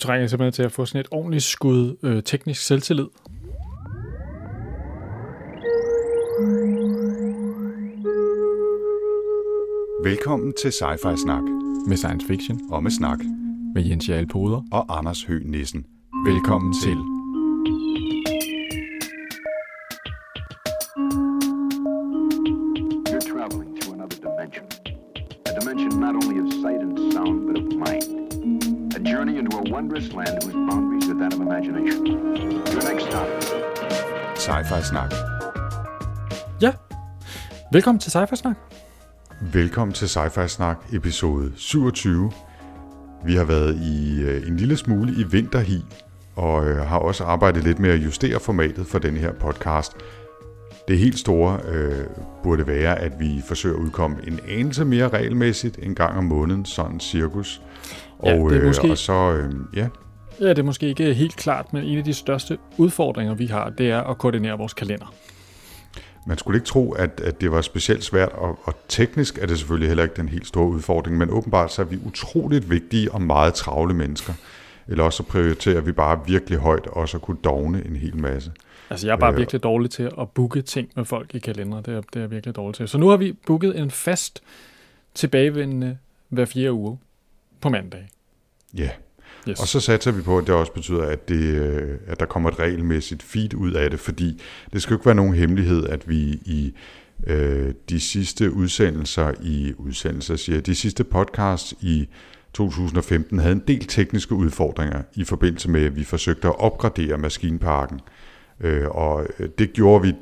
trænger jeg simpelthen til at få sådan et ordentligt skud øh, teknisk selvtillid. Velkommen til Sci-Fi Snak Med science fiction. og med snak Med Jens Jarl Poder. og Anders Høgh Nissen. Velkommen til. You're velkommen til Cypher Snak. Velkommen til Sci-Fi Snak episode 27. Vi har været i øh, en lille smule i vinterhi, og øh, har også arbejdet lidt med at justere formatet for den her podcast. Det helt store øh, burde være, at vi forsøger at udkomme en anelse mere regelmæssigt en gang om måneden, sådan cirkus. Ja, Og, det er øh, måske- og så, øh, ja, Ja, det er måske ikke helt klart, men en af de største udfordringer, vi har, det er at koordinere vores kalender. Man skulle ikke tro, at, at det var specielt svært, og, og teknisk er det selvfølgelig heller ikke den helt store udfordring, men åbenbart så er vi utroligt vigtige og meget travle mennesker. Eller også så prioriterer vi bare virkelig højt, og så kunne dogne en hel masse. Altså, jeg er bare Øh. virkelig dårlig til at booke ting med folk i kalendere. Det er, det er jeg virkelig dårlig til. Så nu har vi booket en fast tilbagevendende hver fjerde uge på mandag. Ja, Yes. og så satser vi på, at det også betyder, at, det, øh, at der kommer et regelmæssigt feed ud af det, fordi det skal jo ikke være nogen hemmelighed, at vi i øh, de sidste udsendelser i udsendelser, siger de sidste podcasts i 2015 havde en del tekniske udfordringer i forbindelse med, at vi forsøgte at opgradere maskinparken. Øh, og øh, det gjorde vi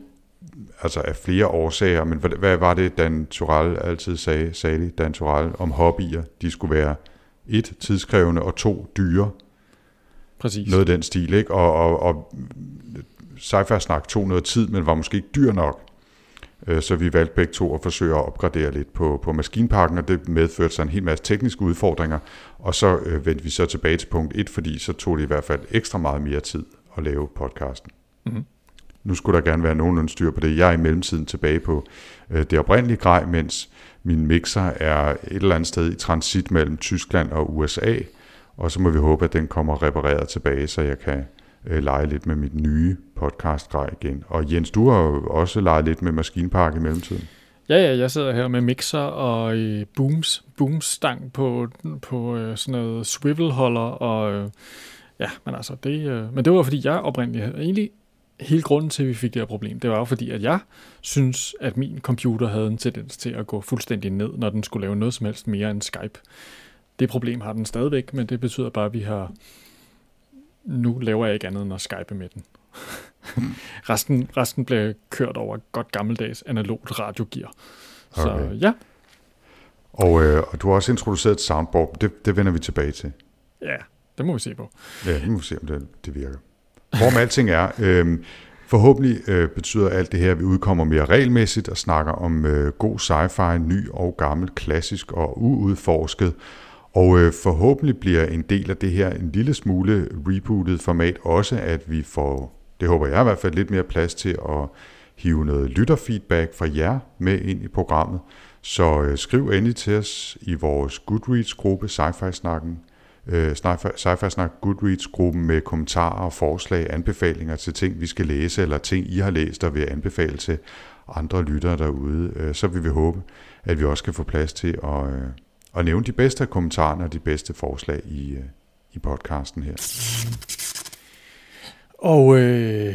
altså af flere årsager, men hvad, hvad var det, Dan Tural altid sagde, sagde det, Dan Tural, om hobbyer? De skulle være et, tidskrævende, og to, dyre. Præcis. Noget af den stil, ikke? Og, og, og sci-fi snak tog noget tid, men var måske ikke dyr nok. Øh, Så vi valgte begge to at forsøge at opgradere lidt på, på maskinparken, og det medførte så en hel masse tekniske udfordringer. Og så øh, vendte vi så tilbage til punkt 1, fordi så tog det i hvert fald ekstra meget mere tid at lave podcasten. Mhm. Nu skulle der gerne være nogenlunde styr på det. Jeg er i mellemtiden tilbage på øh, det oprindelige grej, mens min mixer er et eller andet sted i transit mellem Tyskland og USA. Og så må vi håbe, at den kommer repareret tilbage, så jeg kan øh, lege lidt med mit nye podcast grej igen. Og Jens, du har jo også leget lidt med maskinpark i mellemtiden. Ja, ja, jeg sidder her med mixer og øh, booms, boomstang på, på øh, sådan noget swivelholder, og øh, ja, men altså, det, øh, men det var fordi jeg oprindeligt, egentlig hele grunden til, at vi fik det her problem, det var jo fordi, at jeg synes, at min computer havde en tendens til at gå fuldstændig ned, når den skulle lave noget som helst mere end Skype. Det problem har den stadigvæk, men det betyder bare, at vi har... Nu laver jeg ikke andet end at Skype med den. resten, resten bliver kørt over godt gammeldags analogt radiogear. Så Okay. ja, Og, øh, og du har også introduceret et soundboard. Det, det vender vi tilbage til. ja, det må vi se på. Ja, nu må vi se, om det, det virker. Hvorom alting er, øh, forhåbentlig øh, betyder alt det her, at vi udkommer mere regelmæssigt og snakker om øh, god sci-fi, ny og gammel, klassisk og uudforsket. Og øh, forhåbentlig bliver en del af det her en lille smule rebootet format også, at vi får, det håber jeg i hvert fald, lidt mere plads til at hive noget lytterfeedback fra jer med ind i programmet. Så øh, skriv endelig til os i vores Goodreads-gruppe, Sci-Fi Snakken, øh, sci-fi snak Goodreads-gruppen med kommentarer og forslag, anbefalinger til ting, vi skal læse, eller ting, I har læst og vil anbefale til andre lyttere derude. Øh, så vil vi håbe, at vi også kan få plads til at, øh, at nævne de bedste af kommentarerne og de bedste forslag i, øh, i podcasten her. Og øh,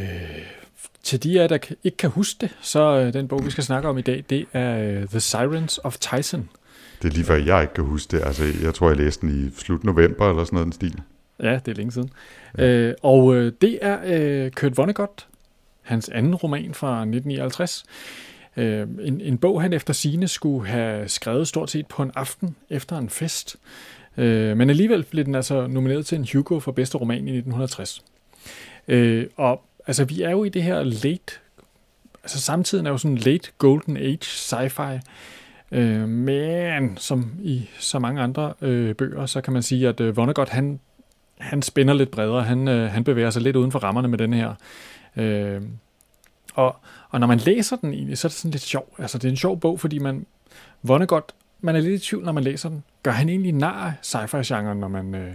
til de af der ikke kan huske det, så øh, den bog, vi skal snakke om i dag, det er øh, The Sirens of Tyson. Det er lige før, jeg ikke kan huske det. Altså, jeg tror, jeg læste den i slut november eller sådan noget den stil. Ja, det er længe siden. Ja. Øh, og øh, det er øh, Kurt Vonnegut, hans anden roman fra 1959. Øh, en, en bog, han efter sine skulle have skrevet stort set på en aften efter en fest. Øh, men alligevel blev den altså nomineret til en Hugo for bedste roman i 1960. Øh, og altså, vi er jo i det her late, altså samtiden er jo sådan late golden age sci-fi, øh, men som i så mange andre øh, bøger, så kan man sige, at øh, Vonnegut, han, han spænder lidt bredere, han, øh, han bevæger sig lidt uden for rammerne med den her. Øh, og, og når man læser den egentlig, så er det sådan lidt sjov. Altså, det er en sjov bog, fordi man, Vonnegut, man er lidt i tvivl, når man læser den. Gør han egentlig nar sci-fi-genren, når man, øh,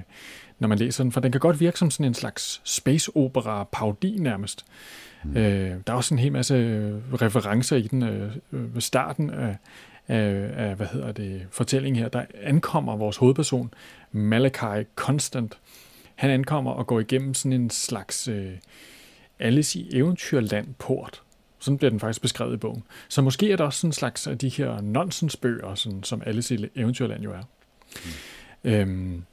når man læser den, for den kan godt virke som sådan en slags space opera parodi nærmest. Mm. Øh, der er også en hel masse referencer i den øh, ved starten af, af, af, hvad hedder det, fortællingen her. Der ankommer vores hovedperson, Malachi Constant. Han ankommer og går igennem sådan en slags øh, Alice i Eventyrland port. Sådan bliver den faktisk beskrevet i bogen. Så måske er der også sådan en slags af de her nonsensbøger, sådan, som Alice i Eventyrland jo er. Mm. Øhm, men,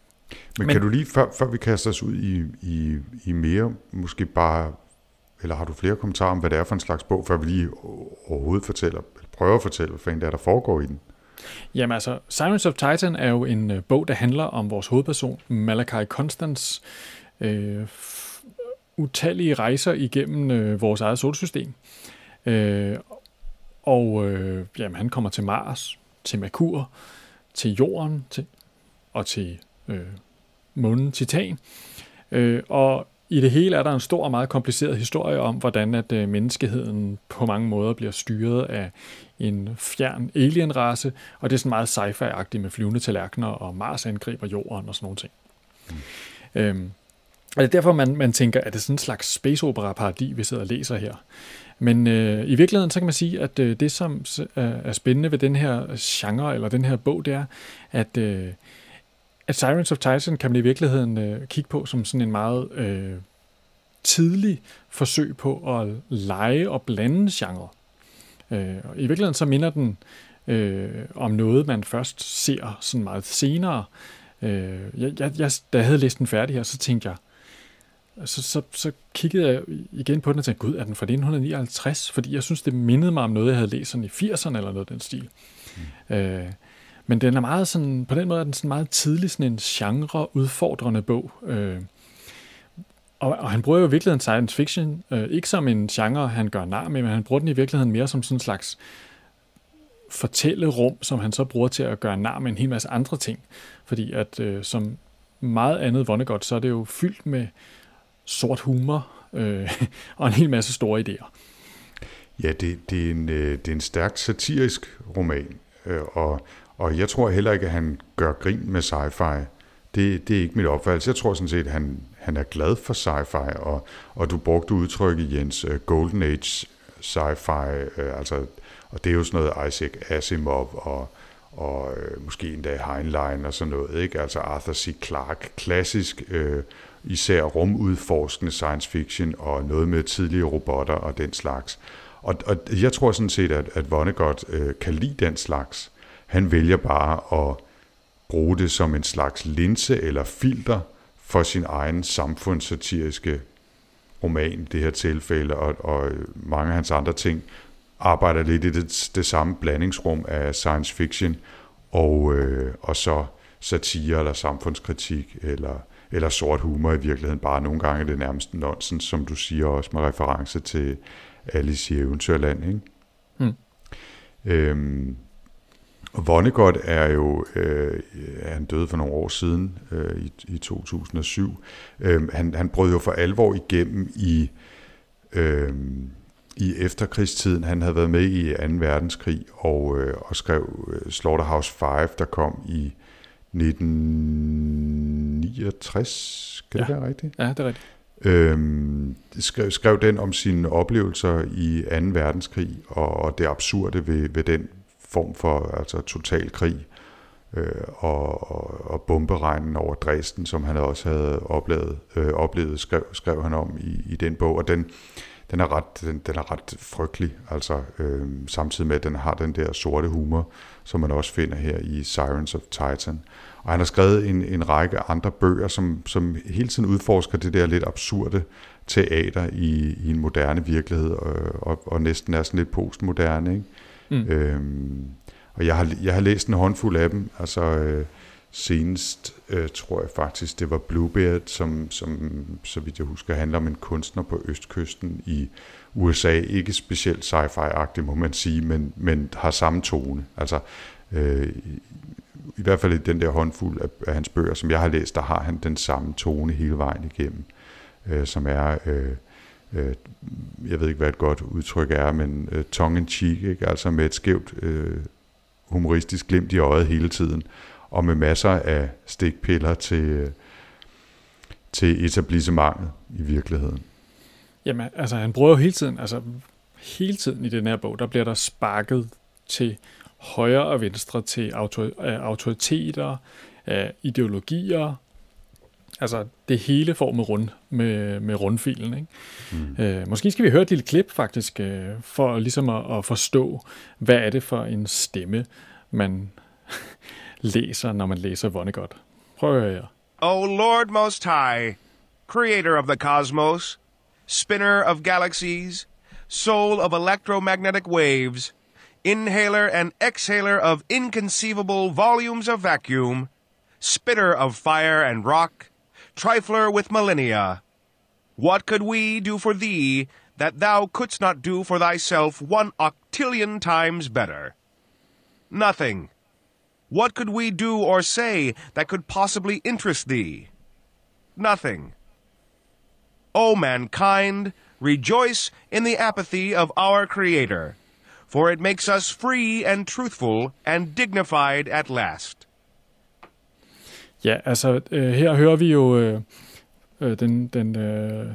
men kan du lige, før, før vi kaster os ud i, i, i mere, måske bare, eller har du flere kommentarer om, hvad det er for en slags bog, før vi lige overhovedet fortæller, prøve prøver at fortælle, hvad fanden det er, der foregår i den? Jamen altså, Sirens of Titan er jo en øh, bog, der handler om vores hovedperson, Malachi Constance, øh, utallige rejser igennem øh, vores eget solsystem. Øh, og øh, jamen, han kommer til Mars, til Merkur, til Jorden til, og til øh, månen Titan. Øh, og i det hele er der en stor og meget kompliceret historie om, hvordan at øh, menneskeheden på mange måder bliver styret af en fjern alienrace, og det er sådan meget sci-fi-agtigt med flyvende tallerkener, og Mars angriber jorden og sådan nogle ting. Mm. Øhm, og det er derfor, man, man tænker, at det er sådan en slags space opera paradi, vi sidder og læser her. Men øh, i virkeligheden, så kan man sige, at øh, det, som er spændende ved den her genre, eller den her bog, det er, at, øh, at Sirens of Titan kan man i virkeligheden øh, kigge på som sådan en meget øh, tidlig forsøg på at lege og blande genre. Øh, I virkeligheden så minder den øh, om noget, man først ser sådan meget senere. Øh, jeg, jeg, jeg, da jeg havde læst den færdig her, så tænkte jeg, så, så, så kiggede jeg igen på den og tænkte, gud, er den fra 1959? Fordi jeg synes, det mindede mig om noget, jeg havde læst sådan i 80'erne eller noget af den stil. Mm. Øh, men den er meget sådan, på den måde er den sådan meget tidlig sådan en genre-udfordrende bog. Øh, og, og han bruger jo i virkeligheden science fiction, øh, ikke som en genre, han gør nar med, men han bruger den i virkeligheden mere som sådan en slags fortællerum, som han så bruger til at gøre nar med en hel masse andre ting. Fordi at øh, som meget andet Vonnegut, så er det jo fyldt med sort humor øh, og en hel masse store idéer. Ja, det, det, er, en, øh, det er en stærkt satirisk roman, øh, og, og jeg tror heller ikke, at han gør grin med sci-fi. Det, det er ikke mit opfattelse. Jeg tror sådan set, at han, han er glad for sci-fi, og, og du brugte udtrykket, Jens, øh, Golden Age sci-fi, øh, altså, og det er jo sådan noget Isaac Asimov og, og øh, måske endda Heinlein og sådan noget, ikke? altså Arthur C. Clarke, klassisk, øh, især rumudforskende science fiction og noget med tidlige robotter og den slags. Og, og jeg tror sådan set, at, at Vonnegut øh, kan lide den slags. Han vælger bare at bruge det som en slags linse eller filter for sin egen samfundssatiriske roman, det her tilfælde, og, og mange af hans andre ting arbejder lidt i det, det samme blandingsrum af science fiction og, øh, og så satire eller samfundskritik eller, eller sort humor i virkeligheden. Bare nogle gange er det nærmest nonsens, som du siger også med reference til Alice i Eventyrland. Ikke? Mm. Øhm, Vonnegut er jo, øh, han døde for nogle år siden, øh, i, i 2007. Øh, han, han brød jo for alvor igennem i, øh, i efterkrigstiden. Han havde været med i 2. verdenskrig og, øh, og skrev øh, Slaughterhouse 5, der kom i 1969. Kan ja. det være rigtigt? Ja, det er rigtigt. Øhm, skrev, skrev den om sine oplevelser i 2. verdenskrig og, og det absurde ved, ved den form for altså total krig øh, og, og, og bomberegnen over Dresden, som han også havde oplevet, øh, oplevet skrev, skrev han om i, i den bog, og den, den, er, ret, den, den er ret frygtelig, altså øh, samtidig med, at den har den der sorte humor, som man også finder her i Sirens of Titan. Og han har skrevet en, en række andre bøger, som, som hele tiden udforsker det der lidt absurde teater i, i en moderne virkelighed, og, og, og næsten er sådan lidt postmoderne, ikke? Mm. Øhm, og jeg har, jeg har læst en håndfuld af dem, altså øh, senest øh, tror jeg faktisk, det var Bluebeard, som, som så vidt jeg husker handler om en kunstner på østkysten i USA. Ikke specielt sci-fi-agtig, må man sige, men, men har samme tone. Altså, øh, i hvert fald i den der håndfuld af, af hans bøger, som jeg har læst, der har han den samme tone hele vejen igennem, øh, som er... Øh, øh, jeg ved ikke, hvad et godt udtryk er, men øh, tongue in cheek, ikke? altså med et skævt øh, humoristisk glimt i øjet hele tiden, og med masser af stikpiller til, øh, til etablissementet i virkeligheden. Jamen, altså han bruger jo hele tiden, altså hele tiden i den her bog, der bliver der sparket til højre og venstre, til autoriteter, ideologier, Altså, det hele får med, rund, med, med rundfilen. Ikke? Mm. Øh, måske skal vi høre et lille klip, faktisk, øh, for ligesom at, at forstå, hvad er det for en stemme, man læser, når man læser Vonnegut. Prøv at høre her. O Lord Most High, creator of the cosmos, spinner of galaxies, soul of electromagnetic waves, inhaler and exhaler of inconceivable volumes of vacuum, spitter of fire and rock, trifler with millennia. What could we do for thee that thou couldst not do for thyself one octillion times better? Nothing. What could we do or say that could possibly interest thee? Nothing. O mankind, rejoice in the apathy of our Creator, for it makes us free and truthful and dignified at last. Ja, altså øh, her hører vi jo øh, øh, den, den, øh,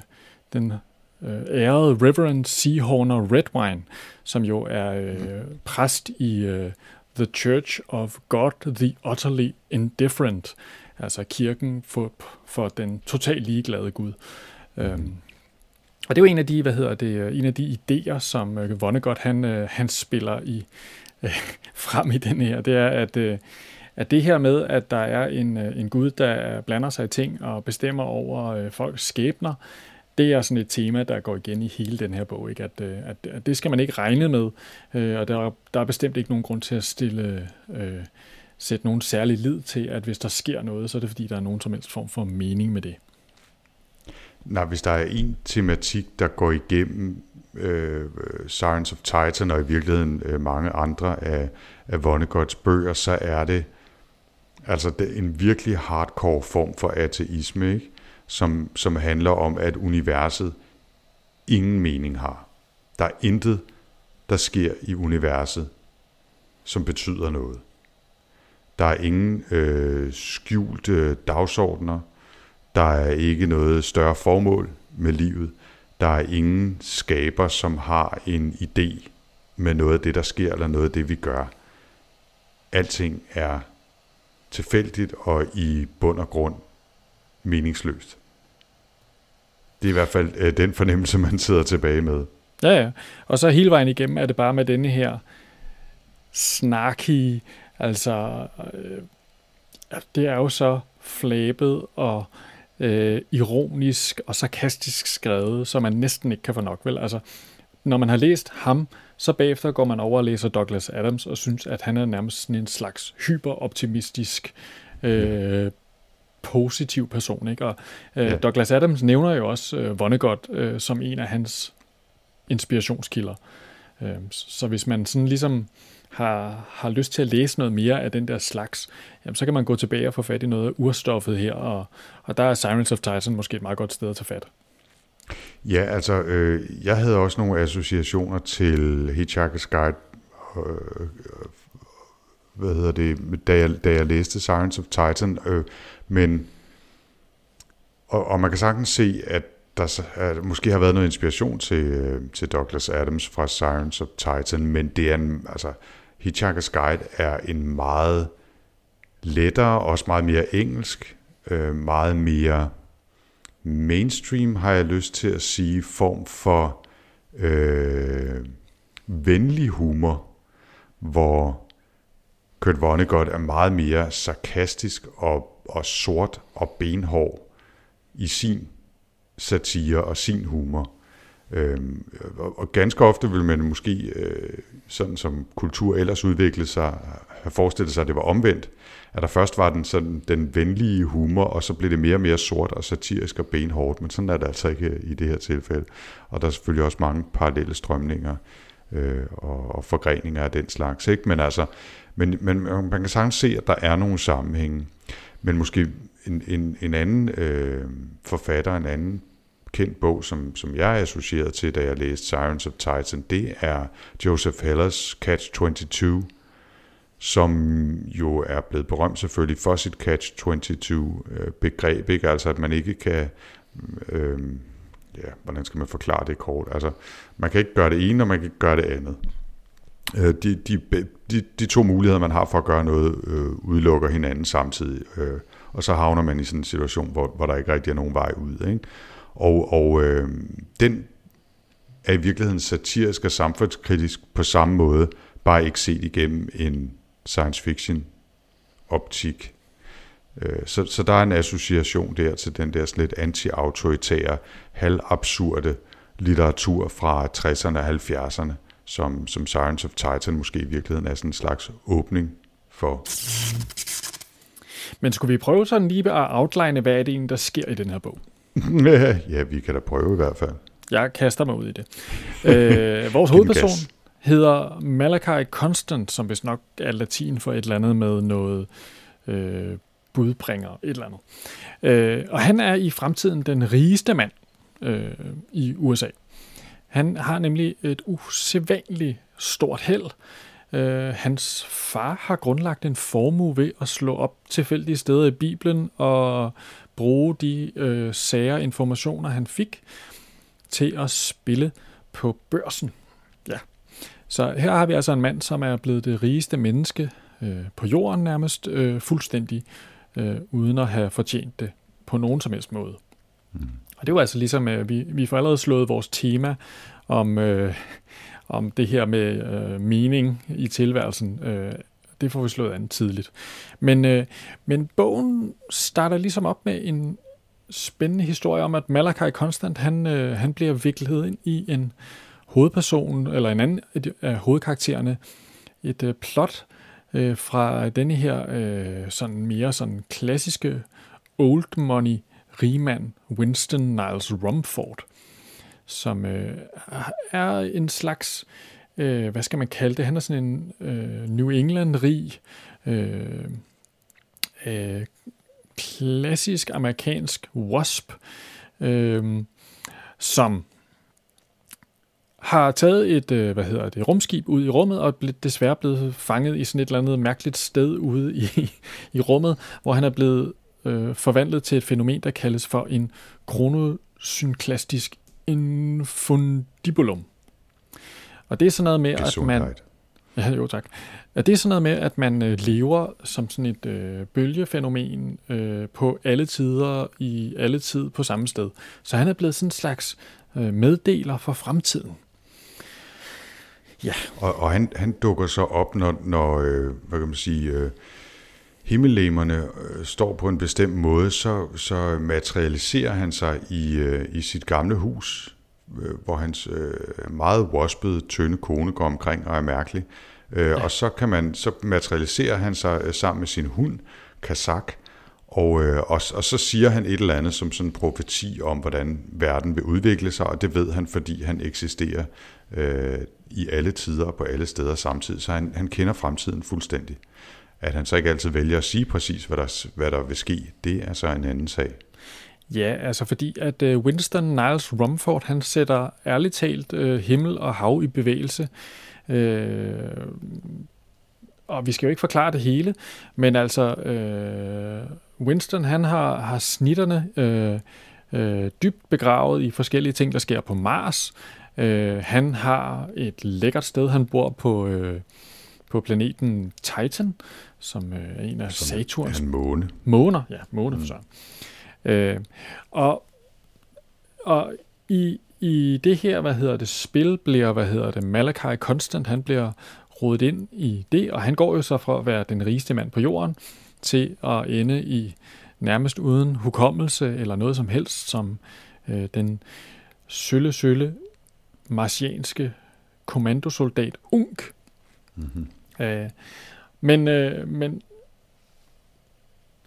den øh, ærede Reverend Seahorner Redwine, som jo er øh, præst i øh, The Church of God the Utterly Indifferent, altså kirken for, for den totalt ligeglade Gud. Øhm, og det er jo en af de, hvad hedder det, øh, en af de idéer, som øh, Vonnegut han, øh, han spiller i øh, frem i den her, det er, at øh, at det her med, at der er en, øh, en Gud, der blander sig i ting og bestemmer over øh, folks skæbner, det er sådan et tema, der går igen i hele den her bog. Ikke? At, øh, at, at det skal man ikke regne med, øh, og der, der er bestemt ikke nogen grund til at stille, øh, sætte nogen særlig lid til, at hvis der sker noget, så er det fordi, der er nogen som helst form for mening med det. Nej, hvis der er en tematik, der går igennem øh, Science of Titan og i virkeligheden øh, mange andre af, af Vonnegut's bøger, så er det Altså det er en virkelig hardcore form for ateisme, ikke? Som, som handler om, at universet ingen mening har. Der er intet, der sker i universet, som betyder noget. Der er ingen øh, skjulte dagsordner. Der er ikke noget større formål med livet. Der er ingen skaber, som har en idé med noget af det, der sker, eller noget af det, vi gør. Alting er tilfældigt og i bund og grund meningsløst. Det er i hvert fald øh, den fornemmelse, man sidder tilbage med. Ja, ja. Og så hele vejen igennem er det bare med denne her snarky, altså øh, det er jo så flæbet og øh, ironisk og sarkastisk skrevet, så man næsten ikke kan få nok, vel? Altså, når man har læst ham, så bagefter går man over og læser Douglas Adams og synes, at han er nærmest sådan en slags hyperoptimistisk øh, positiv person. Ikke? Og øh, ja. Douglas Adams nævner jo også øh, Vonnegut øh, som en af hans inspirationskilder. Øh, så hvis man sådan ligesom har, har lyst til at læse noget mere af den der slags, jamen, så kan man gå tilbage og få fat i noget af urstoffet her, og, og der er Sirens of Titan måske et meget godt sted at tage fat. Ja, altså, øh, jeg havde også nogle associationer til Hitchhiker's Guide, øh, hvad hedder det, da jeg, da jeg læste Science of Titan, øh, men, og, og man kan sagtens se, at der at måske har været noget inspiration til, øh, til Douglas Adams fra Science of Titan, men det er en, altså, Hitchhiker's Guide er en meget lettere, også meget mere engelsk, øh, meget mere mainstream, har jeg lyst til at sige, form for øh, venlig humor, hvor Kurt Vonnegut er meget mere sarkastisk og, og sort og benhård i sin satire og sin humor. Øhm, og, og ganske ofte vil man måske, øh, sådan som kultur ellers udviklede sig, have forestillet sig, at det var omvendt at der først var den, sådan, den venlige humor, og så blev det mere og mere sort og satirisk og benhårdt, men sådan er det altså ikke øh, i det her tilfælde. Og der er selvfølgelig også mange parallelle strømninger øh, og, og forgreninger af den slags. Ikke? Men, altså, men, men man kan sagtens se, at der er nogle sammenhænge. Men måske en, en, en anden øh, forfatter, en anden kendt bog, som, som jeg er associeret til, da jeg læste Sirens of Titan, det er Joseph Hellers Catch 22, som jo er blevet berømt selvfølgelig for sit catch-22-begreb, øh, ikke? altså at man ikke kan, øh, ja, hvordan skal man forklare det kort, altså man kan ikke gøre det ene, og man kan ikke gøre det andet. Øh, de, de, de, de to muligheder, man har for at gøre noget, øh, udelukker hinanden samtidig, øh, og så havner man i sådan en situation, hvor, hvor der ikke rigtig er nogen vej ud. Ikke? Og, og øh, den er i virkeligheden satirisk og samfundskritisk på samme måde, bare ikke set igennem en science fiction optik. Øh, så, så der er en association der til den der lidt anti-autoritære, halvabsurde litteratur fra 60'erne og 70'erne, som, som Science of Titan måske i virkeligheden er sådan en slags åbning for. Men skulle vi prøve sådan lige at outline, hvad er det egentlig, der sker i den her bog? ja, vi kan da prøve i hvert fald. Jeg kaster mig ud i det. Øh, vores hovedperson hedder Malachi Constant, som hvis nok er latin for et eller andet med noget øh, budbringer, et eller andet. Øh, og han er i fremtiden den rigeste mand øh, i USA. Han har nemlig et usædvanligt stort held. Øh, hans far har grundlagt en formue ved at slå op tilfældige steder i Bibelen og bruge de øh, sære informationer, han fik, til at spille på børsen. Så her har vi altså en mand, som er blevet det rigeste menneske øh, på jorden nærmest øh, fuldstændig, øh, uden at have fortjent det på nogen som helst måde. Mm. Og det var altså ligesom, øh, vi, vi får allerede slået vores tema om, øh, om det her med øh, mening i tilværelsen. Øh, det får vi slået an tidligt. Men, øh, men bogen starter ligesom op med en spændende historie om, at Malachi Constant, han, øh, han bliver viklet ind i en hovedpersonen, eller en anden af hovedkaraktererne, et øh, plot øh, fra denne her øh, sådan mere sådan klassiske old money rigmand Winston Niles Rumford, som øh, er en slags, øh, hvad skal man kalde det, han er sådan en øh, New England-rig, øh, øh, klassisk amerikansk wasp, øh, som har taget et, øh, hvad hedder det, rumskib ud i rummet, og er desværre blevet fanget i sådan et eller andet mærkeligt sted ude i, i rummet, hvor han er blevet øh, forvandlet til et fænomen, der kaldes for en kronosynklastisk infundibulum. Og det er sådan noget med, at man... Ja, jo tak. At det er sådan noget med, at man øh, lever som sådan et øh, bølgefænomen øh, på alle tider, i alle tid på samme sted. Så han er blevet sådan en slags øh, meddeler for fremtiden. Ja. Og, og han, han dukker så op, når, når øh, hvad kan man sige, øh, himmellemerne øh, står på en bestemt måde, så, så materialiserer han sig i, øh, i sit gamle hus, øh, hvor hans øh, meget waspede, tynde kone går omkring og er mærkelig. Øh, ja. Og så kan man så materialiserer han sig øh, sammen med sin hund, Kazak, og, øh, og, og så siger han et eller andet som sådan en profeti om, hvordan verden vil udvikle sig, og det ved han, fordi han eksisterer øh, i alle tider og på alle steder samtidig. Så han, han kender fremtiden fuldstændig. At han så ikke altid vælger at sige præcis, hvad der, hvad der vil ske, det er så en anden sag. Ja, altså fordi at øh, Winston Niles Rumford, han sætter ærligt talt øh, himmel og hav i bevægelse. Øh, og vi skal jo ikke forklare det hele, men altså øh, Winston han har, har snitterne øh, øh, dybt begravet i forskellige ting, der sker på Mars. Øh, han har et lækkert sted, han bor på, øh, på planeten Titan, som øh, er en af som Saturns... en måne. Måner, ja, måne for mm. så. Øh, og, og i, i det her, hvad hedder det, spil, bliver, hvad hedder det, Malachi Constant, han bliver rodet ind i det, og han går jo så fra at være den rigeste mand på jorden, til at ende i nærmest uden hukommelse eller noget som helst, som øh, den sølle, sølle marsianske kommandosoldat Unk. Mm-hmm. Øh, men, øh, men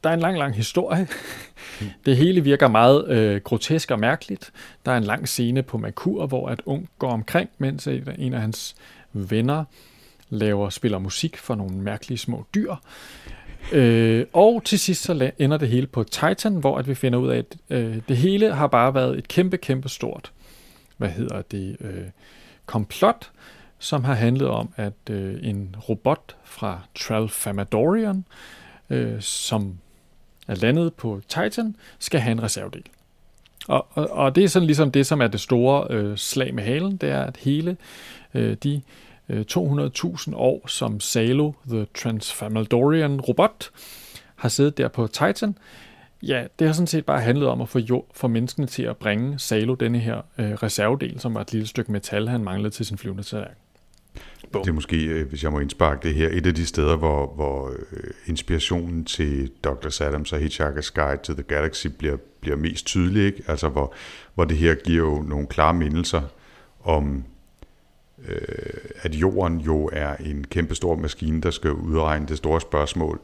der er en lang, lang historie. Det hele virker meget øh, grotesk og mærkeligt. Der er en lang scene på Makur, hvor at Ung går omkring, mens en af hans venner laver, spiller musik for nogle mærkelige små dyr. Øh, og til sidst så ender det hele på Titan, hvor at vi finder ud af, at øh, det hele har bare været et kæmpe, kæmpe stort, hvad hedder det, øh, komplot som har handlet om, at øh, en robot fra Tralfamadorian, øh, som er landet på Titan, skal have en reservedel. Og, og, og det er sådan ligesom det, som er det store øh, slag med halen, det er, at hele øh, de øh, 200.000 år, som Salo, the Transfamadorian robot, har siddet der på Titan, ja, det har sådan set bare handlet om at få, jord, få menneskene til at bringe Salo denne her øh, reservedel, som var et lille stykke metal, han manglede til sin flyvende tallerken. Det er måske, øh, hvis jeg må indsparke det her, et af de steder, hvor, hvor øh, inspirationen til Dr. Sadams og Hitchhiker's Guide to the Galaxy bliver, bliver mest tydelig, ikke? Altså, hvor, hvor det her giver jo nogle klare mindelser om, øh, at jorden jo er en kæmpe stor maskine, der skal udregne det store spørgsmål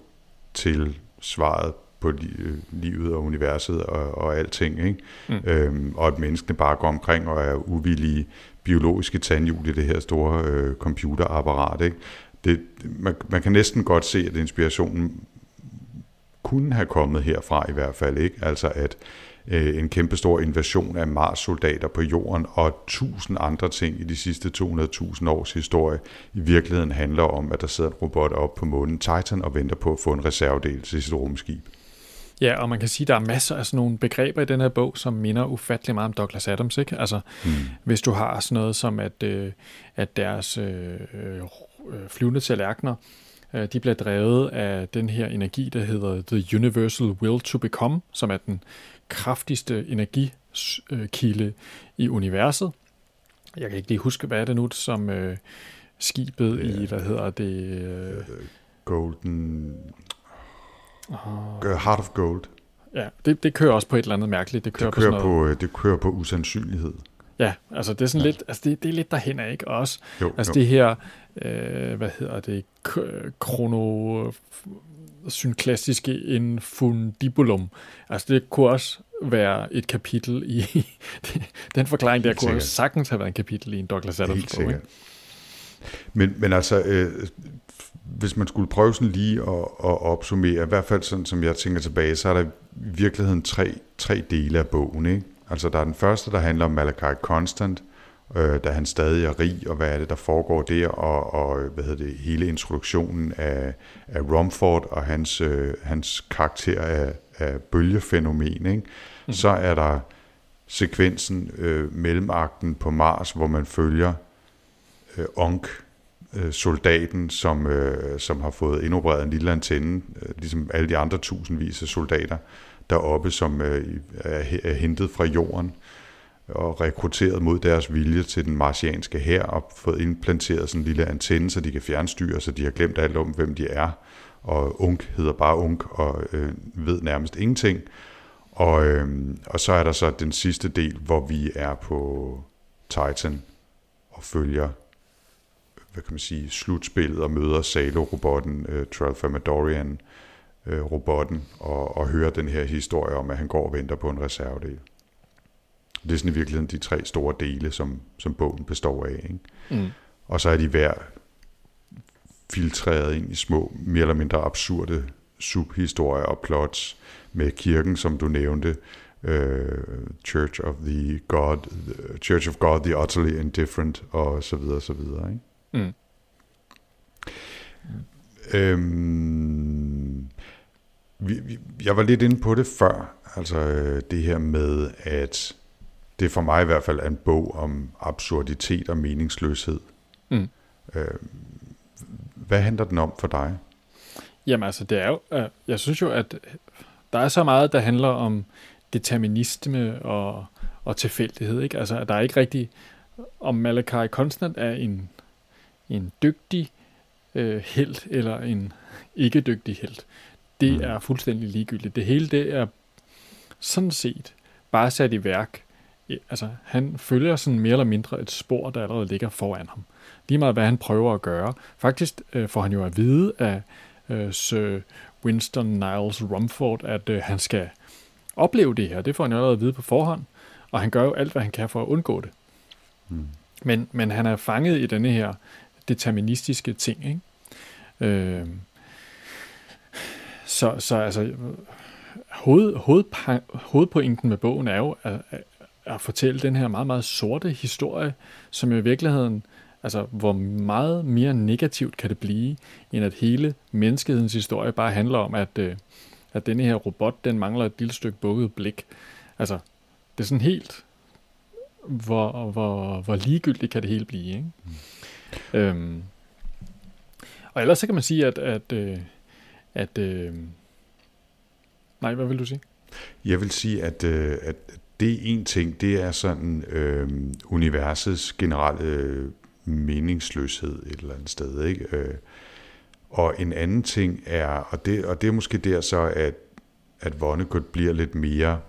til svaret på li- livet og universet og, og alting, ikke? Mm. Øhm, og at menneskene bare går omkring og er uvillige biologiske tandhjul i det her store øh, computerapparat. Ikke? Det, man, man kan næsten godt se, at inspirationen kunne have kommet herfra i hvert fald. ikke. Altså at øh, en kæmpestor invasion af Mars-soldater på jorden og tusind andre ting i de sidste 200.000 års historie i virkeligheden handler om, at der sidder en robot op på månen Titan og venter på at få en reservedel til sit rumskib. Ja, og man kan sige, at der er masser af sådan nogle begreber i den her bog, som minder ufattelig meget om Douglas Adams. Ikke? Altså, mm. hvis du har sådan noget som, at, øh, at deres øh, øh, flyvende tallerkener, øh, de bliver drevet af den her energi, der hedder The Universal Will to Become, som er den kraftigste energikilde i universet. Jeg kan ikke lige huske, hvad er det nu, som øh, skibet yeah. i, hvad hedder det? Øh, Golden Oh. Heart of Gold. Ja, det, det kører også på et eller andet mærkeligt. Det kører, det kører, på, på, øh, det kører på usandsynlighed. Ja, altså det er sådan ja. lidt, altså det, det er lidt derhen af, ikke? Også, jo, altså jo. det her, øh, hvad hedder det, krono synklastiske infundibulum. Altså det kunne også være et kapitel i, den forklaring der kunne sikkert. sagtens have været en kapitel i en Douglas Adams bog. Ikke? Men, men altså, øh, hvis man skulle prøve sådan lige at, at opsummere, i hvert fald sådan som jeg tænker tilbage, så er der i virkeligheden tre, tre dele af bogen. Ikke? Altså der er den første, der handler om Malachi Constant, øh, da han stadig er rig, og hvad er det, der foregår der, og, og hvad hedder det, hele introduktionen af, af Rumford og hans, øh, hans karakter af, af bølgefænomen. Ikke? Mm. Så er der sekvensen øh, mellemakten på Mars, hvor man følger øh, Onk, øh, soldaten, som, øh, som har fået indopereret en lille antenne, øh, ligesom alle de andre tusindvis af soldater deroppe, som øh, er, er hentet fra jorden og rekrutteret mod deres vilje til den marsianske hær og fået implanteret sådan en lille antenne, så de kan fjernstyre, så de har glemt alt om, hvem de er. Og Unk hedder bare Unk og øh, ved nærmest ingenting. Og, øh, og så er der så den sidste del, hvor vi er på Titan og følger hvad kan man sige, slutspillet og møder Salo-robotten, uh, Tralfamadorian uh, robotten og, og hører den her historie om, at han går og venter på en reservedel. Det er sådan i virkeligheden de tre store dele, som, som bogen består af. Ikke? Mm. Og så er de hver filtreret ind i små, mere eller mindre absurde subhistorier og plots med kirken, som du nævnte, uh, Church of the God, Church of God, the utterly indifferent, og så videre, så videre. Ikke? Mm. Øhm, vi, vi, jeg var lidt inde på det før, altså øh, det her med, at det for mig i hvert fald er en bog om absurditet og meningsløshed. Mm. Øhm, hvad handler den om for dig? Jamen altså, det er jo, øh, jeg synes jo, at der er så meget, der handler om determinisme og, og tilfældighed. Ikke? Altså, der er ikke rigtig, om Malachi Constant er en en dygtig øh, held eller en ikke dygtig held. Det mm. er fuldstændig ligegyldigt. Det hele det er sådan set bare sat i værk. Altså, han følger sådan mere eller mindre et spor, der allerede ligger foran ham. Lige meget hvad han prøver at gøre. Faktisk øh, får han jo at vide af øh, Sir Winston Niles Rumford, at øh, han skal opleve det her. Det får han jo allerede at vide på forhånd. Og han gør jo alt, hvad han kan for at undgå det. Mm. Men, men han er fanget i denne her deterministiske ting. Ikke? Øh, så, så altså, hoved, hoved, hovedpointen med bogen er jo at, at, at fortælle den her meget, meget sorte historie, som i virkeligheden Altså, hvor meget mere negativt kan det blive, end at hele menneskehedens historie bare handler om, at, øh, at denne her robot, den mangler et lille stykke bukket blik. Altså, det er sådan helt, hvor, hvor, hvor ligegyldigt kan det hele blive, ikke? Mm. Øhm, og ellers så kan man sige, at, at, øh, at øh, nej, hvad vil du sige? Jeg vil sige, at, øh, at det er en ting, det er sådan øh, universets generelle øh, meningsløshed et eller andet sted. Ikke? Øh, og en anden ting er, og det, og det er måske der så, at, at Vonnegut bliver lidt mere,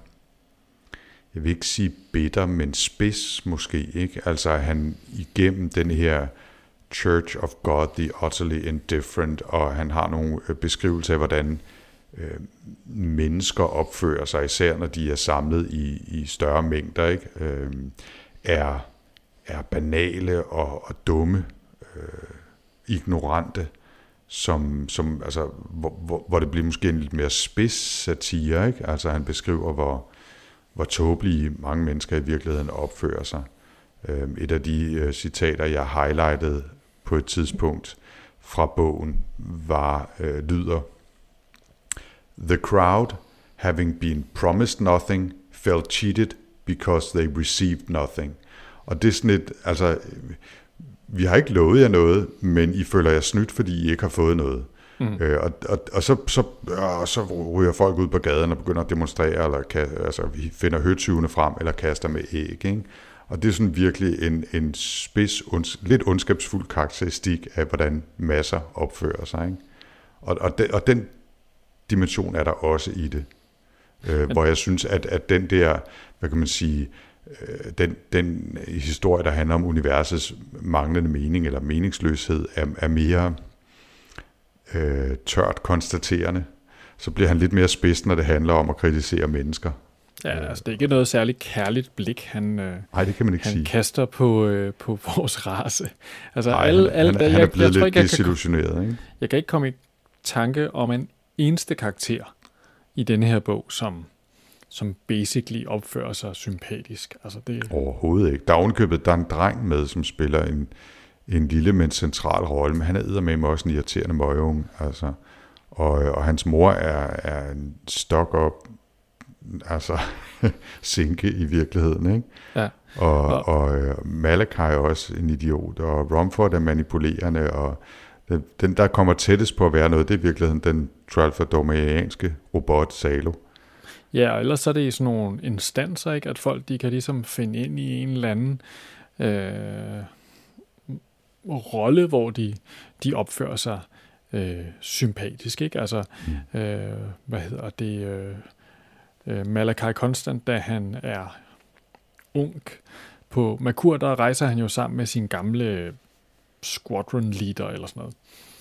jeg vil ikke sige bitter, men spids måske. Ikke? Altså han igennem den her Church of God, the utterly indifferent, og han har nogle øh, beskrivelser af, hvordan øh, mennesker opfører sig, især når de er samlet i, i større mængder, ikke? Øh, er, er banale og, og dumme, øh, ignorante, som, som, altså, hvor, hvor, hvor det bliver måske en lidt mere spids satire. Ikke? Altså han beskriver, hvor, hvor tåbelige mange mennesker i virkeligheden opfører sig. Øhm, et af de øh, citater, jeg highlightede på et tidspunkt fra bogen, var øh, lyder, The crowd, having been promised nothing, felt cheated because they received nothing. Og det er sådan et, altså, vi har ikke lovet jer noget, men I føler jer snydt, fordi I ikke har fået noget. Mm. Øh, og og, og så, så, og så ryger folk ud på gaden og begynder at demonstrere, eller kan, altså, vi finder høtyvene frem, eller kaster med æg. Ikke? Og det er sådan virkelig en, en spids, ons, lidt ondskabsfuld karakteristik af, hvordan masser opfører sig. Ikke? Og, og, de, og den dimension er der også i det. Øh, hvor jeg synes, at, at den der, hvad kan man sige, øh, den, den historie, der handler om universets manglende mening eller meningsløshed, er, er mere øh, tørt konstaterende. Så bliver han lidt mere spids, når det handler om at kritisere mennesker. Ja, altså det er ikke noget særligt kærligt blik, han, øh, Nej, det kan man ikke han sige. kaster på, øh, på vores race. Altså, Nej, alle, han, alle, han, jeg, han er blevet jeg, tror lidt ikke, jeg, kan, desillusioneret. Ikke? jeg kan ikke komme i tanke om en eneste karakter i denne her bog, som, som basically opfører sig sympatisk. Altså det, Overhovedet ikke. Der er ovenkøbet, der er en dreng med, som spiller en, en lille, men central rolle, men han er med også en irriterende møgeunge. Altså. Og, og hans mor er, er en stok op, altså sinke i virkeligheden, ikke? ja. Og, Og- og, øh, Malachi er også en idiot, og Rumford er manipulerende, og den, den, der kommer tættest på at være noget, det er i virkeligheden den Tralfadorianske robot Salo. Ja, og ellers så er det i sådan nogle instanser, ikke? at folk de kan ligesom finde ind i en eller anden øh, rolle, hvor de, de opfører sig øh, sympatisk. Ikke? Altså, mm. øh, hvad hedder det? Øh, øh, Malachi Constant, da han er ung på Merkur, der rejser han jo sammen med sin gamle squadron leader eller sådan noget.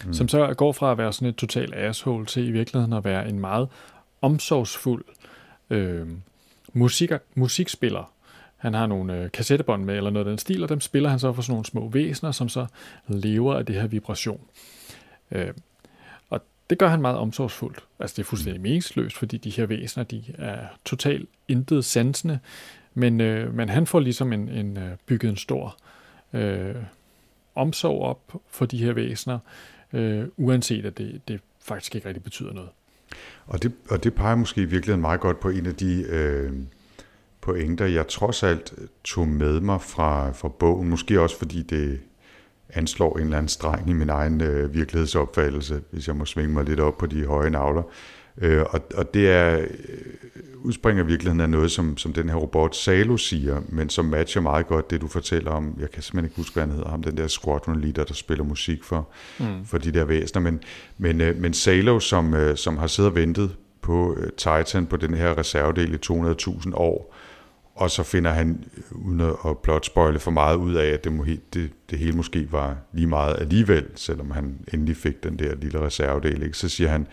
Mm. Som så går fra at være sådan et total asshole til i virkeligheden at være en meget omsorgsfuld øh, musik, musikspiller. Han har nogle øh, kassettebånd med, eller noget af den stil, og dem spiller han så for sådan nogle små væsener, som så lever af det her vibration. Øh, det gør han meget omsorgsfuldt. Altså det er fuldstændig meningsløst, fordi de her væsener, de er totalt intet sansende, men, øh, men han får ligesom en, en øh, bygget en stor øh, omsorg op for de her væsener, øh, uanset at det, det faktisk ikke rigtig betyder noget. Og det, og det peger måske i virkeligheden meget godt på en af de øh, pointer, jeg trods alt tog med mig fra, fra bogen. Måske også fordi det anslår en eller anden streng i min egen øh, virkelighedsopfattelse, hvis jeg må svinge mig lidt op på de høje navler. Øh, og, og det er øh, udspringer virkeligheden af noget, som, som den her robot Salo siger, men som matcher meget godt det, du fortæller om. Jeg kan simpelthen ikke huske, hvad han hedder, ham den der squadron leader, der spiller musik for, mm. for de der væsener. Men, men, øh, men Salo, som, øh, som har siddet og ventet på øh, Titan på den her reservedel i 200.000 år, og så finder han, uden at at plotspoile for meget ud af, at det, må, det, det hele måske var lige meget alligevel, selvom han endelig fik den der lille reservedel. Ikke? Så siger han,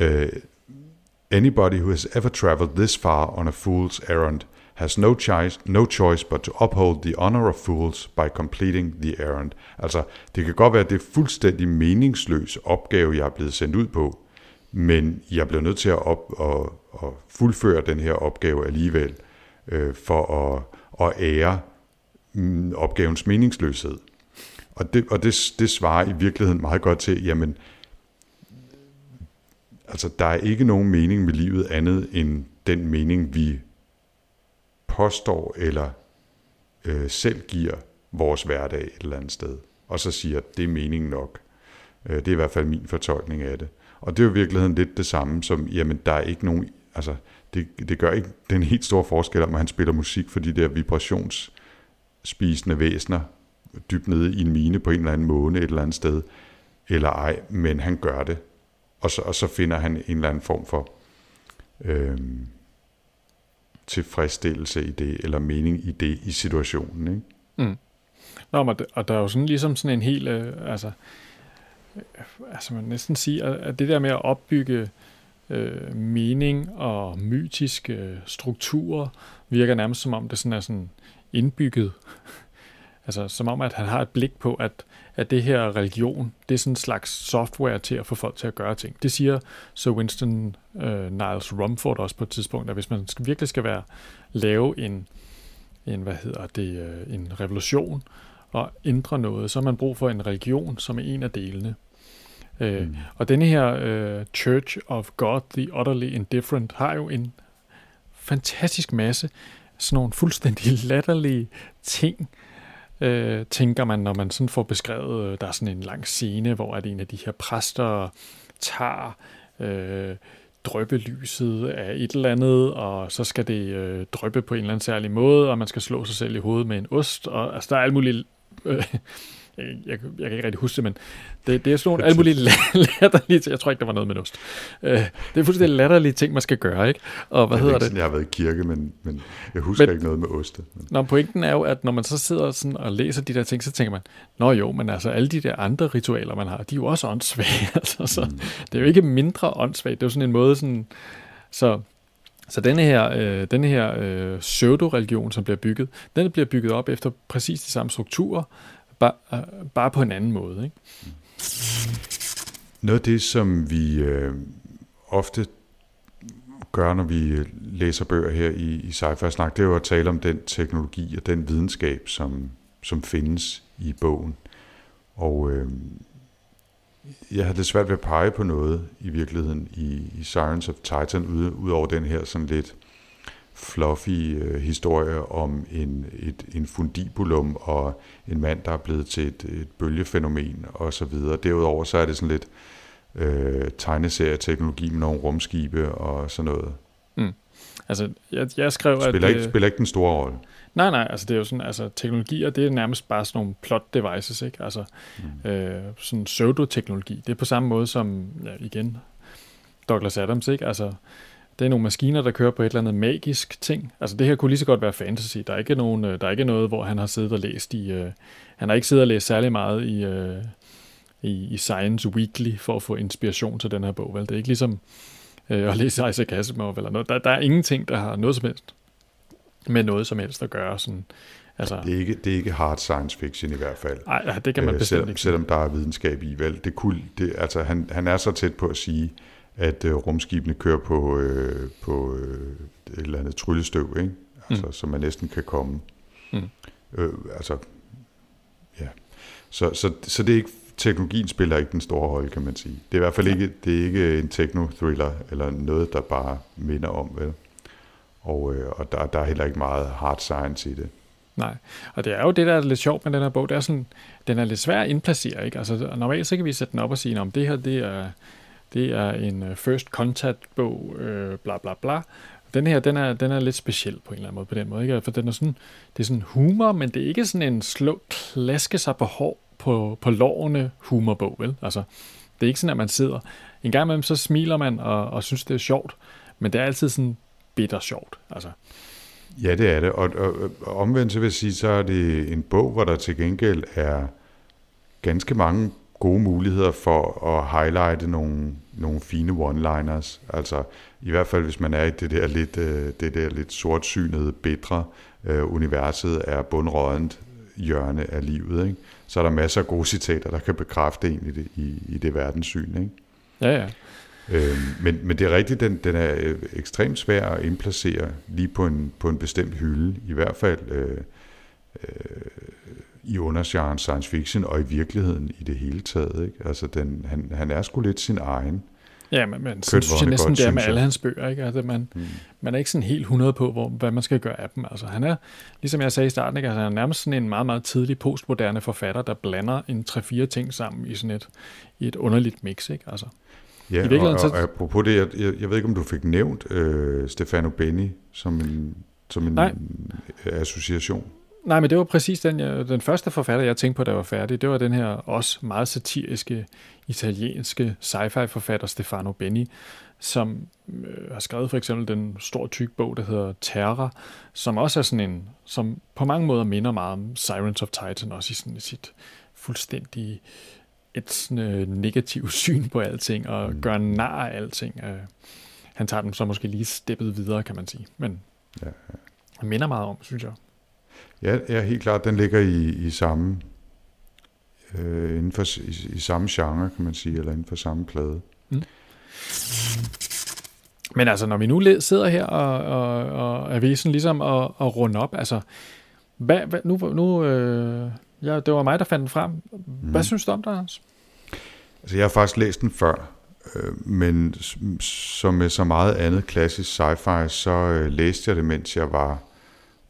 øh, Anybody who has ever traveled this far on a fool's errand has no choice, no choice but to uphold the honor of fools by completing the errand. Altså, det kan godt være, at det er fuldstændig meningsløs opgave, jeg er blevet sendt ud på, men jeg bliver nødt til at, op, at, at fuldføre den her opgave alligevel, øh, for at, at ære mm, opgavens meningsløshed. Og, det, og det, det svarer i virkeligheden meget godt til, jamen, altså der er ikke nogen mening med livet andet end den mening, vi påstår eller øh, selv giver vores hverdag et eller andet sted. Og så siger, at det er meningen nok. Øh, det er i hvert fald min fortolkning af det. Og det er jo i virkeligheden lidt det samme som, jamen der er ikke nogen, altså det, det gør ikke den helt store forskel, om han spiller musik for de der vibrationsspisende væsener dybt nede i en mine på en eller anden måne et eller andet sted, eller ej, men han gør det. Og så, og så finder han en eller anden form for øhm, tilfredsstillelse i det, eller mening i det i situationen. Ikke? Mm. Nå, men, og der er jo sådan ligesom sådan en helt, øh, altså, øh, altså man næsten sige, at det der med at opbygge øh, mening og mytiske strukturer, virker nærmest som om det sådan er sådan indbygget. altså som om, at han har et blik på, at, at det her religion, det er sådan en slags software til at få folk til at gøre ting. Det siger så Winston øh, Niles Rumford også på et tidspunkt, at hvis man skal, virkelig skal være lave en, en, hvad hedder det, øh, en revolution og ændre noget, så har man brug for en religion, som er en af delene. Øh, mm. Og denne her uh, Church of God, the Utterly Indifferent, har jo en fantastisk masse sådan nogle fuldstændig latterlige ting, øh, tænker man, når man sådan får beskrevet, der er sådan en lang scene, hvor at en af de her præster tager øh, drøbelyset af et eller andet, og så skal det øh, drøbe på en eller anden særlig måde, og man skal slå sig selv i hovedet med en ost, og altså, der er alt muligt øh, jeg, jeg, jeg kan ikke rigtig huske det, men det, det er sådan nogle alle mulige latterlige ting. Jeg tror ikke, der var noget med ost. Øh, det er fuldstændig latterlige ting, man skal gøre, ikke? Og hvad jeg hedder det? det? Jeg har været i kirke, men, men jeg husker men, ikke noget med ost. Men. Nå, pointen er jo, at når man så sidder sådan og læser de der ting, så tænker man, nå jo, men altså alle de der andre ritualer, man har, de er jo også åndssvage. altså, så mm. Det er jo ikke mindre åndssvagt. Det er jo sådan en måde sådan... Så, så denne her, øh, denne her øh, pseudo-religion, som bliver bygget, den bliver bygget op efter præcis de samme strukturer, Bare, bare på en anden måde. Ikke? Noget af det, som vi øh, ofte gør, når vi øh, læser bøger her i, i Sci-Fi Snak, det er jo at tale om den teknologi og den videnskab, som, som findes i bogen. Og øh, jeg havde det svært ved at pege på noget i virkeligheden i, i Science of Titan, ud, ud over den her sådan lidt fluffy øh, historie om en, et, en fundibulum og en mand, der er blevet til et, et bølgefænomen og så videre. Derudover så er det sådan lidt øh, tegneserieteknologi med nogle rumskibe og sådan noget. Mm. Altså, jeg, jeg skrev, spiller at... Ikke, spiller ikke den store rolle. Nej, nej, altså det er jo sådan, altså teknologier, det er nærmest bare sådan nogle plot devices, ikke? Altså mm. øh, sådan pseudo-teknologi. Det er på samme måde som, ja, igen, Douglas Adams, ikke? Altså, det er nogle maskiner, der kører på et eller andet magisk ting. Altså det her kunne lige så godt være fantasy. Der er ikke, nogen, øh, der er ikke noget, hvor han har siddet og læst i... Uh, han har ikke siddet og læst særlig meget i, uh, i, i Science Weekly for at få inspiration til den her bog. Vel? Det er ikke ligesom uh, at læse Isaac Asimov eller noget. Der, der er ingenting, der har noget som helst med noget som helst at gøre. Sådan, altså, det, er ikke, det er ikke hard science fiction i hvert fald. Nej, det kan man bestemt selvom, ikke. Selvom der er videnskab i, vel? Det kunne, det, altså, han, han er så tæt på at sige, at øh, rumskibene kører på, øh, på øh, et eller andet tryllestøv, ikke? Altså, mm. så man næsten kan komme. Mm. Øh, altså, ja. Så, så, så det er ikke, teknologien spiller ikke den store rolle, kan man sige. Det er i hvert fald ikke, det er ikke en techno-thriller, eller noget, der bare minder om, vel? Og, øh, og der, der er heller ikke meget hard science i det. Nej, og det er jo det, der er lidt sjovt med den her bog, det er sådan, den er lidt svær at indplacere, ikke? Altså, normalt så kan vi sætte den op og sige, om det her, det er det er en øh, first contact bog, øh, bla bla bla. Den her, den er, den er lidt speciel på en eller anden måde på den måde, ikke? For den er sådan, det er sådan humor, men det er ikke sådan en slå, klaske sig på hår på, på lovene humorbog, vel? Altså, det er ikke sådan, at man sidder, en gang imellem så smiler man og, og synes, det er sjovt, men det er altid sådan bitter sjovt, altså. Ja, det er det, og, og, og omvendt så vil jeg sige, så er det en bog, hvor der til gengæld er ganske mange gode muligheder for at highlighte nogle, nogle fine one-liners. Altså i hvert fald, hvis man er i det der lidt, øh, det der lidt sortsynede, bedre øh, universet er bundrådent hjørne af livet, ikke? så er der masser af gode citater, der kan bekræfte en i det, i, i det verdenssyn. Ikke? Ja, ja. Øhm, men, men det er rigtigt, den, den er øh, ekstremt svær at indplacere lige på en, på en bestemt hylde. I hvert fald øh, øh, i undergenren science fiction, og i virkeligheden i det hele taget. Ikke? Altså, den, han, han er sgu lidt sin egen. Ja, men, men sådan synes jeg næsten, det er med alle hans bøger. Ikke? Altså, man, mm. man er ikke sådan helt 100 på, hvor, hvad man skal gøre af dem. Altså, han er, ligesom jeg sagde i starten, ikke? Altså, han er nærmest sådan en meget, meget tidlig postmoderne forfatter, der blander en 3-4 ting sammen i sådan et, i et underligt mix. Ikke? Altså, ja, I og, og, og apropos det, jeg, jeg, jeg ved ikke, om du fik nævnt øh, Stefano Benni som en, som en Nej. association. Nej, men det var præcis den, jeg, den første forfatter, jeg tænkte på, der var færdig. Det var den her også meget satiriske italienske sci-fi forfatter Stefano Benni, som øh, har skrevet for eksempel den store tyk bog, der hedder Terra, som også er sådan en, som på mange måder minder meget om Sirens of Titan, også i sådan sit fuldstændig et sådan, øh, negativt syn på alting, og mm. gør nar af alting. Øh, han tager dem så måske lige steppet videre, kan man sige. Men ja, ja. minder meget om, synes jeg. Ja, ja helt klart. Den ligger i, i samme øh, inden for, i, i samme genre, kan man sige, eller inden for samme plade. Mm. Men altså, når vi nu sidder her og, og, og er ved sådan ligesom at, at runde op, altså, hvad, hvad, nu, nu øh, ja, det var mig, der fandt den frem. Hvad mm. synes du om det, Anders? Altså, jeg har faktisk læst den før, øh, men som med så meget andet klassisk sci-fi, så øh, læste jeg det, mens jeg var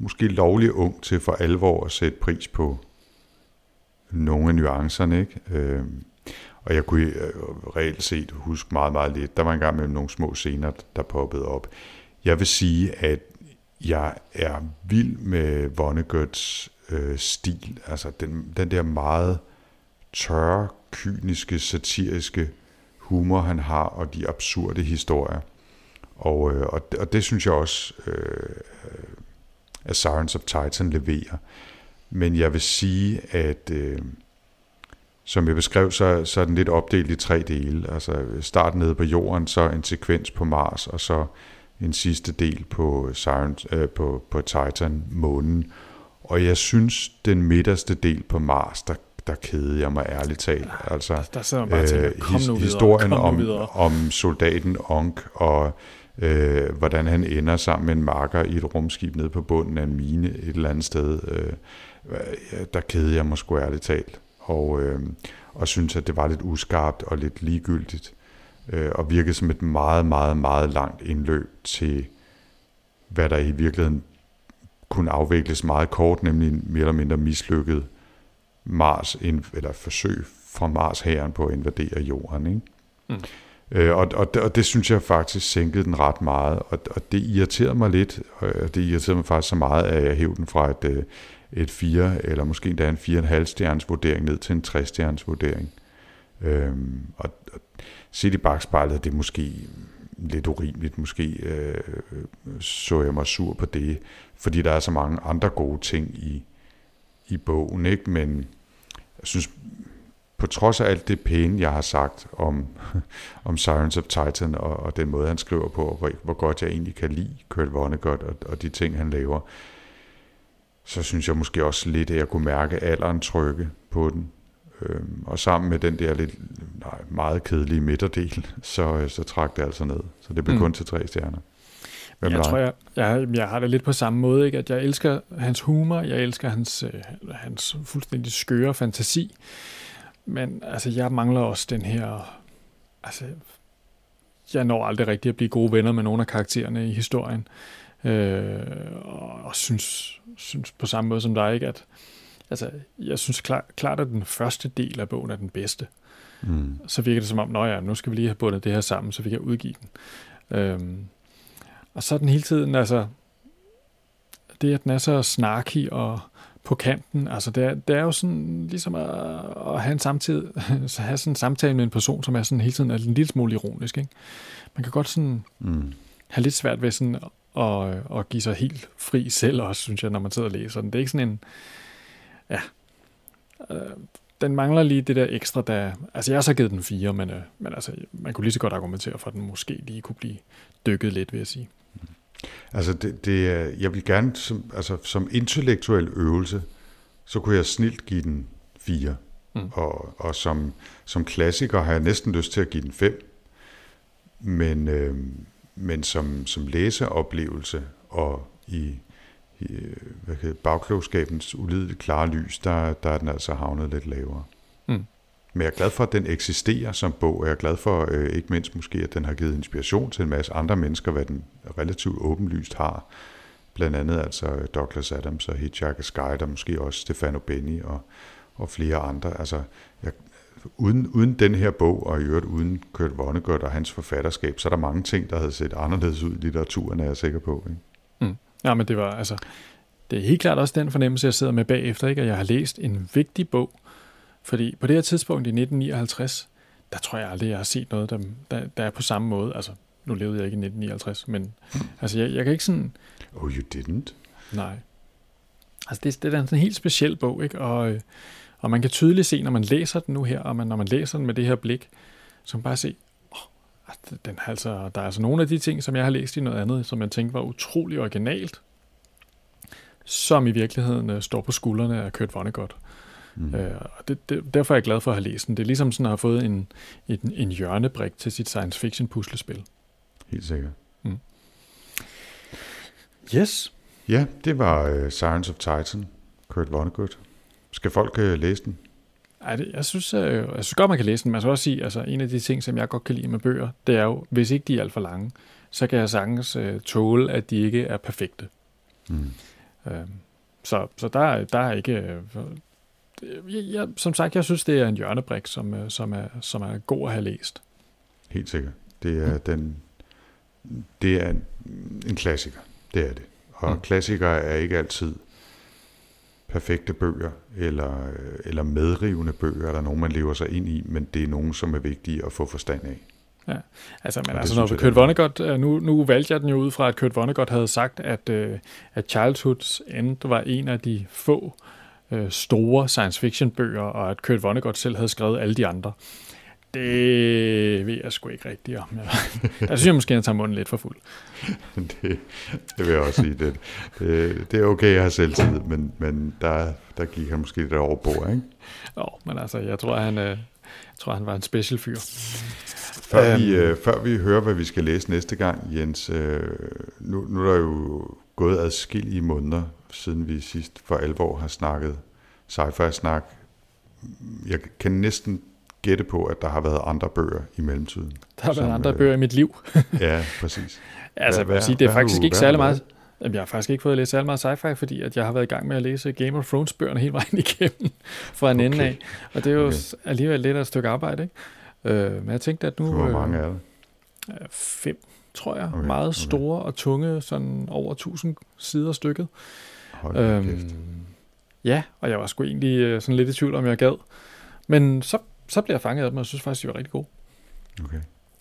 måske lovlig ung til for alvor at sætte pris på nogle af nuancerne. Ikke? Øh, og jeg kunne øh, reelt set huske meget, meget lidt. Der var engang med nogle små scener, der poppede op. Jeg vil sige, at jeg er vild med Vonnegut's øh, stil. Altså den, den der meget tørre, kyniske, satiriske humor, han har, og de absurde historier. Og, øh, og, og det synes jeg også, øh, at Sirens of Titan leverer. Men jeg vil sige, at øh, som jeg beskrev, så, så er den lidt opdelt i tre dele. Altså start nede på jorden, så en sekvens på Mars, og så en sidste del på, Sirens, øh, på, på Titan, månen. Og jeg synes, den midterste del på Mars, der, der kede jeg mig ærligt talt. Altså, der, der sidder man bare tænker, kom nu videre, historien kom om, videre. om soldaten Onk og øh, hvordan han ender sammen med en marker i et rumskib nede på bunden af en mine et eller andet sted. Øh, øh der kede jeg mig sgu ærligt talt, og, øh, og synes, at det var lidt uskarpt og lidt ligegyldigt, øh, og virkede som et meget, meget, meget langt indløb til, hvad der i virkeligheden kunne afvikles meget kort, nemlig en mere eller mindre mislykket Mars, eller forsøg fra Mars herren på at invadere jorden. Ikke? Mm. Øh, og, og, og det synes jeg faktisk sænkede den ret meget, og, og det irriterede mig lidt, og det irriterede mig faktisk så meget, at jeg hævde den fra et, øh, et 4, eller måske endda en 4,5 stjernes vurdering ned til en 3 stjernes vurdering. Øhm, og, og set i bagspejlet, det er måske lidt urimeligt. Måske øh, så jeg mig sur på det, fordi der er så mange andre gode ting i, i bogen, ikke? men jeg synes på trods af alt det pæne, jeg har sagt om, om Sirens of Titan og, og den måde, han skriver på, og hvor, hvor godt jeg egentlig kan lide Kurt Vonnegut og, og de ting, han laver, så synes jeg måske også lidt, at jeg kunne mærke alderen trykke på den. Øhm, og sammen med den der lidt nej, meget kedelige midterdel, så, så trak det altså ned. Så det blev mm. kun til tre stjerner. Hvem jeg tror, jeg, jeg, jeg har det lidt på samme måde, ikke? at jeg elsker hans humor, jeg elsker hans, øh, hans fuldstændig skøre fantasi, men altså, jeg mangler også den her... Altså, jeg når aldrig rigtig at blive gode venner med nogle af karaktererne i historien. Øh, og, og synes, synes på samme måde som dig, ikke, at altså, jeg synes klar, klart, at den første del af bogen er den bedste. Mm. Så virker det som om, nå ja, nu skal vi lige have bundet det her sammen, så vi kan udgive den. Øhm, og så er den hele tiden, altså, det at den er så snarky og på kanten. Altså det er, det er jo sådan ligesom at, at have, en samtid, så have sådan en samtale med en person, som er sådan hele tiden er en lille smule ironisk. Ikke? Man kan godt sådan mm. have lidt svært ved sådan at, at give sig helt fri selv også, synes jeg, når man sidder og læser den. Det er ikke sådan en... Ja, øh, den mangler lige det der ekstra, der... Altså, jeg har så givet den fire, men, øh, men altså, man kunne lige så godt argumentere for, at den måske lige kunne blive dykket lidt, vil jeg sige. Altså, det, det, jeg vil gerne, som, altså, som intellektuel øvelse, så kunne jeg snilt give den fire. Mm. Og, og som, som klassiker har jeg næsten lyst til at give den fem. Men, øh, men som, som læseoplevelse og i øh, hvad kan, bagklogskabens ulideligt klare lys, der, der er den altså havnet lidt lavere. Mm. Men jeg er glad for, at den eksisterer som bog, og jeg er glad for, øh, ikke mindst måske, at den har givet inspiration til en masse andre mennesker, hvad den relativt åbenlyst har. Blandt andet altså Douglas Adams og Hitchhiker's Guide, og måske også Stefano Benni og, og flere andre. Altså, jeg, uden, uden den her bog, og i øvrigt uden Kurt Vonnegut og hans forfatterskab, så er der mange ting, der havde set anderledes ud i litteraturen, er jeg sikker på. Ikke? Mm. Ja, men det var altså, det er helt klart også den fornemmelse, jeg sidder med bagefter, ikke? at jeg har læst en vigtig bog, fordi på det her tidspunkt i 1959, der tror jeg aldrig, jeg har set noget, der, der, der er på samme måde. Altså, nu levede jeg ikke i 1959, men altså, jeg, jeg kan ikke sådan... Oh, you didn't? Nej. Altså, det, det er en helt speciel bog, ikke? Og, øh, og man kan tydeligt se, når man læser den nu her, og man, når man læser den med det her blik, så man bare se, oh, den har altså, der er altså nogle af de ting, som jeg har læst i noget andet, som jeg tænkte var utrolig originalt, som i virkeligheden øh, står på skuldrene af Kurt Vonnegut. Mm. Øh, og det, det, derfor er jeg glad for at have læst den. Det er ligesom sådan at have fået en, en, en hjørnebrik til sit science fiction puslespil. Helt sikkert. Mm. Yes. Ja, det var uh, Science of Titan, Kurt Vonnegut. Skal folk uh, læse den? Ej, det, jeg, synes, øh, jeg synes godt, man kan læse den. Man skal også sige, altså en af de ting, som jeg godt kan lide med bøger, det er jo, hvis ikke de er alt for lange, så kan jeg sagtens øh, tåle, at de ikke er perfekte. Mm. Øh, så, så der, der er ikke... Øh, jeg, som sagt, jeg synes, det er en hjørnebrik, som, øh, som, er, som er god at have læst. Helt sikkert. Det er, den, det er en, en klassiker. Det er det. Og mm. klassikere er ikke altid perfekte bøger, eller, eller medrivende bøger, eller nogen, man lever sig ind i, men det er nogen, som er vigtige at få forstand af. Ja, altså, men altså, når Kurt Vonnegut, øh, nu, nu valgte jeg den jo ud fra, at Kurt Vonnegut havde sagt, at, at Childhood's End var en af de få uh, store science fiction bøger, og at Kurt Vonnegut selv havde skrevet alle de andre. Det ved jeg sgu ikke rigtigt om. Der synes jeg måske, at jeg tager munden lidt for fuld. det, det vil jeg også sige. Det, det, det er okay at have selvtid, men, men der, der gik han måske lidt over bord, ikke? Jo, men altså, jeg tror, han, jeg tror, han var en special fyr. Før, vi, øh, før vi hører, hvad vi skal læse næste gang, Jens, øh, nu, nu er der jo gået adskillige måneder, siden vi sidst for alvor har snakket sci-fi-snak. Jeg kan næsten gætte på, at der har været andre bøger i mellemtiden. Der har været som, andre øh, bøger i mit liv. ja, præcis. altså, hvad, sige, det er faktisk du, ikke særlig meget... Jamen, jeg har faktisk ikke fået at læse særlig meget sci-fi, fordi at jeg har været i gang med at læse Game of Thrones-bøgerne hele vejen igennem fra en okay. ende af. Og det er jo okay. alligevel lidt af et stykke arbejde, ikke? Øh, men jeg tænkte, at nu... Hvor mange er det? Øh, fem, tror jeg. Okay. Meget store okay. og tunge, sådan over 1000 sider stykket. Hold øhm, Ja, og jeg var sgu egentlig øh, sådan lidt i tvivl, om jeg gad. Men så, så blev jeg fanget af dem, og jeg synes faktisk, de var rigtig gode. Okay.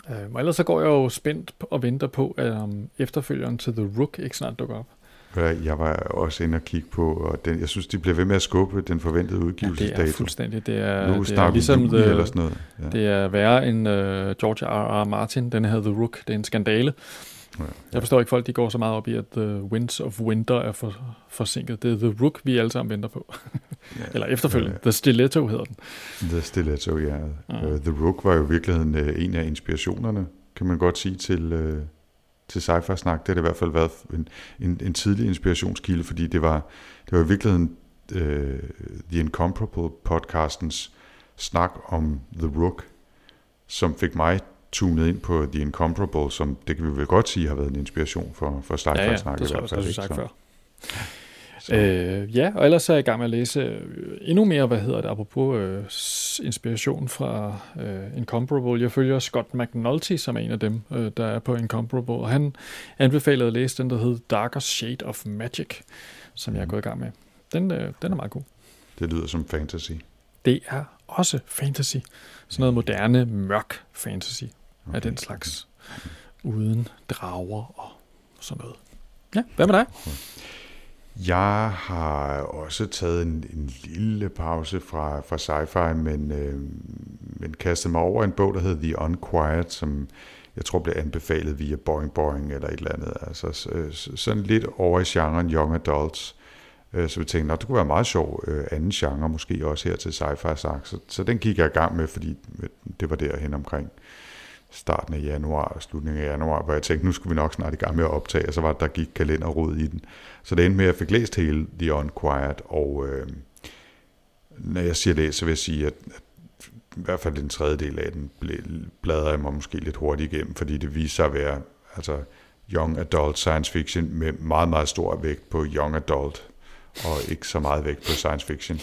Øh, og ellers så går jeg jo spændt og venter på, at um, efterfølgeren til The Rook ikke snart dukker op. Jeg var også inde og kigge på, og den, jeg synes, de bliver ved med at skubbe den forventede udgivelsesdato. Ja, det er fuldstændig. Det er, nu det er ligesom the, eller sådan noget. Ja. Det er værre end uh, George R. R. Martin. Den her The Rook. Det er en skandale. Ja, ja. Jeg forstår ikke folk, de går så meget op i, at The Winds of Winter er for, forsinket. Det er The Rook, vi alle sammen venter på. ja, Eller efterfølgende. Ja, ja. The Stiletto hedder den. The Stiletto, ja. ja. Uh, The Rook var jo i virkeligheden uh, en af inspirationerne, kan man godt sige, til... Uh, til sci-fi snak, det har det i hvert fald været en, en, en tidlig inspirationskilde, fordi det var, det var i virkeligheden uh, The Incomparable podcastens snak om The Rook, som fik mig tunet ind på The Incomparable, som det kan vi vel godt sige har været en inspiration for, for sci-fi ja, ja, snak. det tror jeg, det har du sagt før. Øh, ja, og ellers er jeg i gang med at læse øh, endnu mere, hvad hedder det, apropos øh, inspiration fra øh, Incomparable. Jeg følger Scott McNulty, som er en af dem, øh, der er på Incomparable, og han anbefalede at læse den, der hedder Darker Shade of Magic, som mm. jeg er mm. gået i gang med. Den, øh, den er meget god. Det lyder som fantasy. Det er også fantasy. Sådan noget moderne, mørk fantasy okay. af den slags. Uden drager og sådan noget. Ja, hvad med dig? Okay. Jeg har også taget en, en lille pause fra, fra sci-fi, men, øh, men kastet mig over en bog, der hedder The Unquiet, som jeg tror blev anbefalet via Boing Boing eller et eller andet. Altså sådan lidt over i genren Young Adults. Øh, så vi tænkte, at det kunne være meget sjov øh, anden genre, måske også her til sci-fi sagt. Så, så den gik jeg i gang med, fordi det var derhen omkring starten af januar og slutningen af januar, hvor jeg tænkte, nu skulle vi nok snart i gang med at optage, og så var der gik kalenderrod i den. Så det endte med, at jeg fik læst hele The Unquiet, og øh, når jeg siger læs, så vil jeg sige, at, at i hvert fald den tredje del af den bladrer jeg mig måske lidt hurtigt igennem, fordi det viser sig at være altså, young adult science fiction med meget, meget stor vægt på young adult, og ikke så meget vægt på science fiction.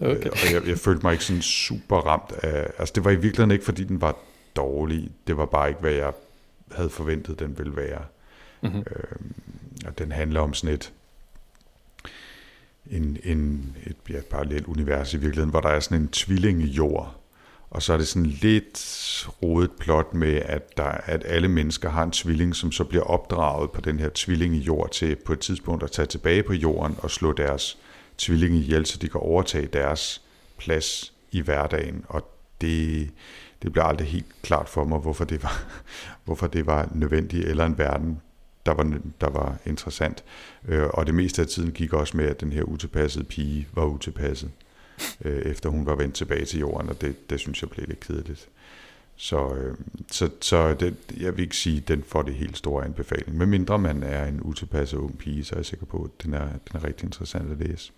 Okay. Og jeg, jeg følte mig ikke sådan super ramt af... Altså det var i virkeligheden ikke, fordi den var dårlig. Det var bare ikke, hvad jeg havde forventet, den ville være. Mm-hmm. Øhm, og den handler om sådan et en, en, et ja, parallelt univers i virkeligheden, hvor der er sådan en tvilling i jord, og så er det sådan lidt rodet plot med, at, der, at alle mennesker har en tvilling, som så bliver opdraget på den her tvilling i jord til på et tidspunkt at tage tilbage på jorden og slå deres tvilling ihjel, så de kan overtage deres plads i hverdagen. Og det, det blev aldrig helt klart for mig, hvorfor det var, hvorfor det var nødvendigt, eller en verden, der var, der var interessant. Øh, og det meste af tiden gik også med, at den her utilpassede pige var utilpasset øh, efter hun var vendt tilbage til jorden, og det, det synes jeg blev lidt kedeligt. Så, øh, så, så det, jeg vil ikke sige, at den får det helt store anbefaling. Men mindre man er en utilpasset ung pige, så er jeg sikker på, at den er, den er rigtig interessant at læse.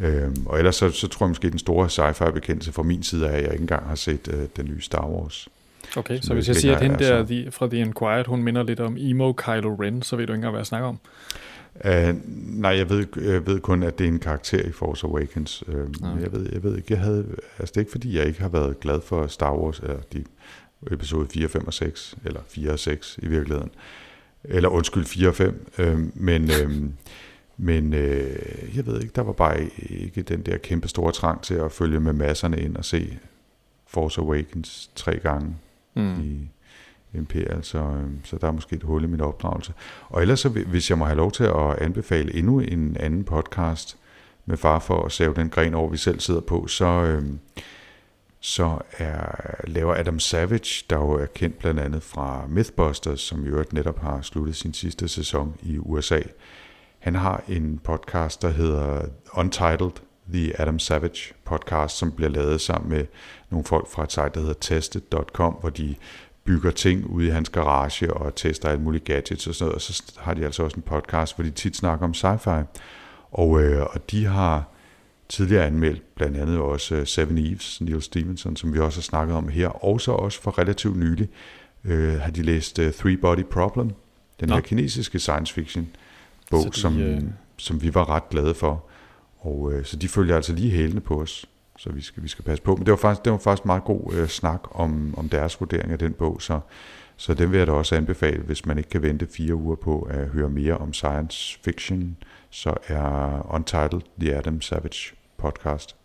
Øh, og ellers så, så tror jeg måske, at den store sci-fi bekendelse fra min side er, at jeg ikke engang har set øh, den nye Star Wars. Okay, så hvis jeg siger, at hende der altså, fra The Inquired, hun minder lidt om emo Kylo Ren, så ved du ikke engang, hvad jeg snakker om. Uh, nej, jeg ved, jeg ved kun, at det er en karakter i Force Awakens. Uh, okay. jeg, ved, jeg ved ikke, jeg havde, altså det er ikke fordi, jeg ikke har været glad for Star Wars, eller de episode 4, 5 og 6, eller 4 og 6 i virkeligheden. Eller undskyld, 4 og 5. Uh, men uh, men uh, jeg ved ikke, der var bare ikke den der kæmpe store trang til at følge med masserne ind og se Force Awakens tre gange mm. i, Imperial, så, øhm, så der er måske et hul i min opdragelse. Og ellers, så, hvis jeg må have lov til at anbefale endnu en anden podcast med far for at save den gren over, vi selv sidder på, så, øhm, så er, laver Adam Savage, der jo er kendt blandt andet fra Mythbusters, som jo netop har sluttet sin sidste sæson i USA. Han har en podcast, der hedder Untitled, The Adam Savage podcast, som bliver lavet sammen med nogle folk fra et site, der hedder tested.com, hvor de bygger ting ude i hans garage og tester alle mulige gadgets og sådan noget. Og så har de altså også en podcast, hvor de tit snakker om sci-fi. Og, øh, og de har tidligere anmeldt blandt andet også uh, Seven Eves, Neil Stevenson, som vi også har snakket om her. Og så også for relativt nylig øh, har de læst uh, Three Body Problem, den Nå. her kinesiske science fiction bog, de, som, øh... som vi var ret glade for. Og øh, så de følger altså lige hælene på os så vi skal, vi skal passe på. Men det var faktisk, det var faktisk meget god øh, snak om, om deres vurdering af den bog, så, så den vil jeg da også anbefale, hvis man ikke kan vente fire uger på at høre mere om science fiction, så er Untitled The Adam Savage podcast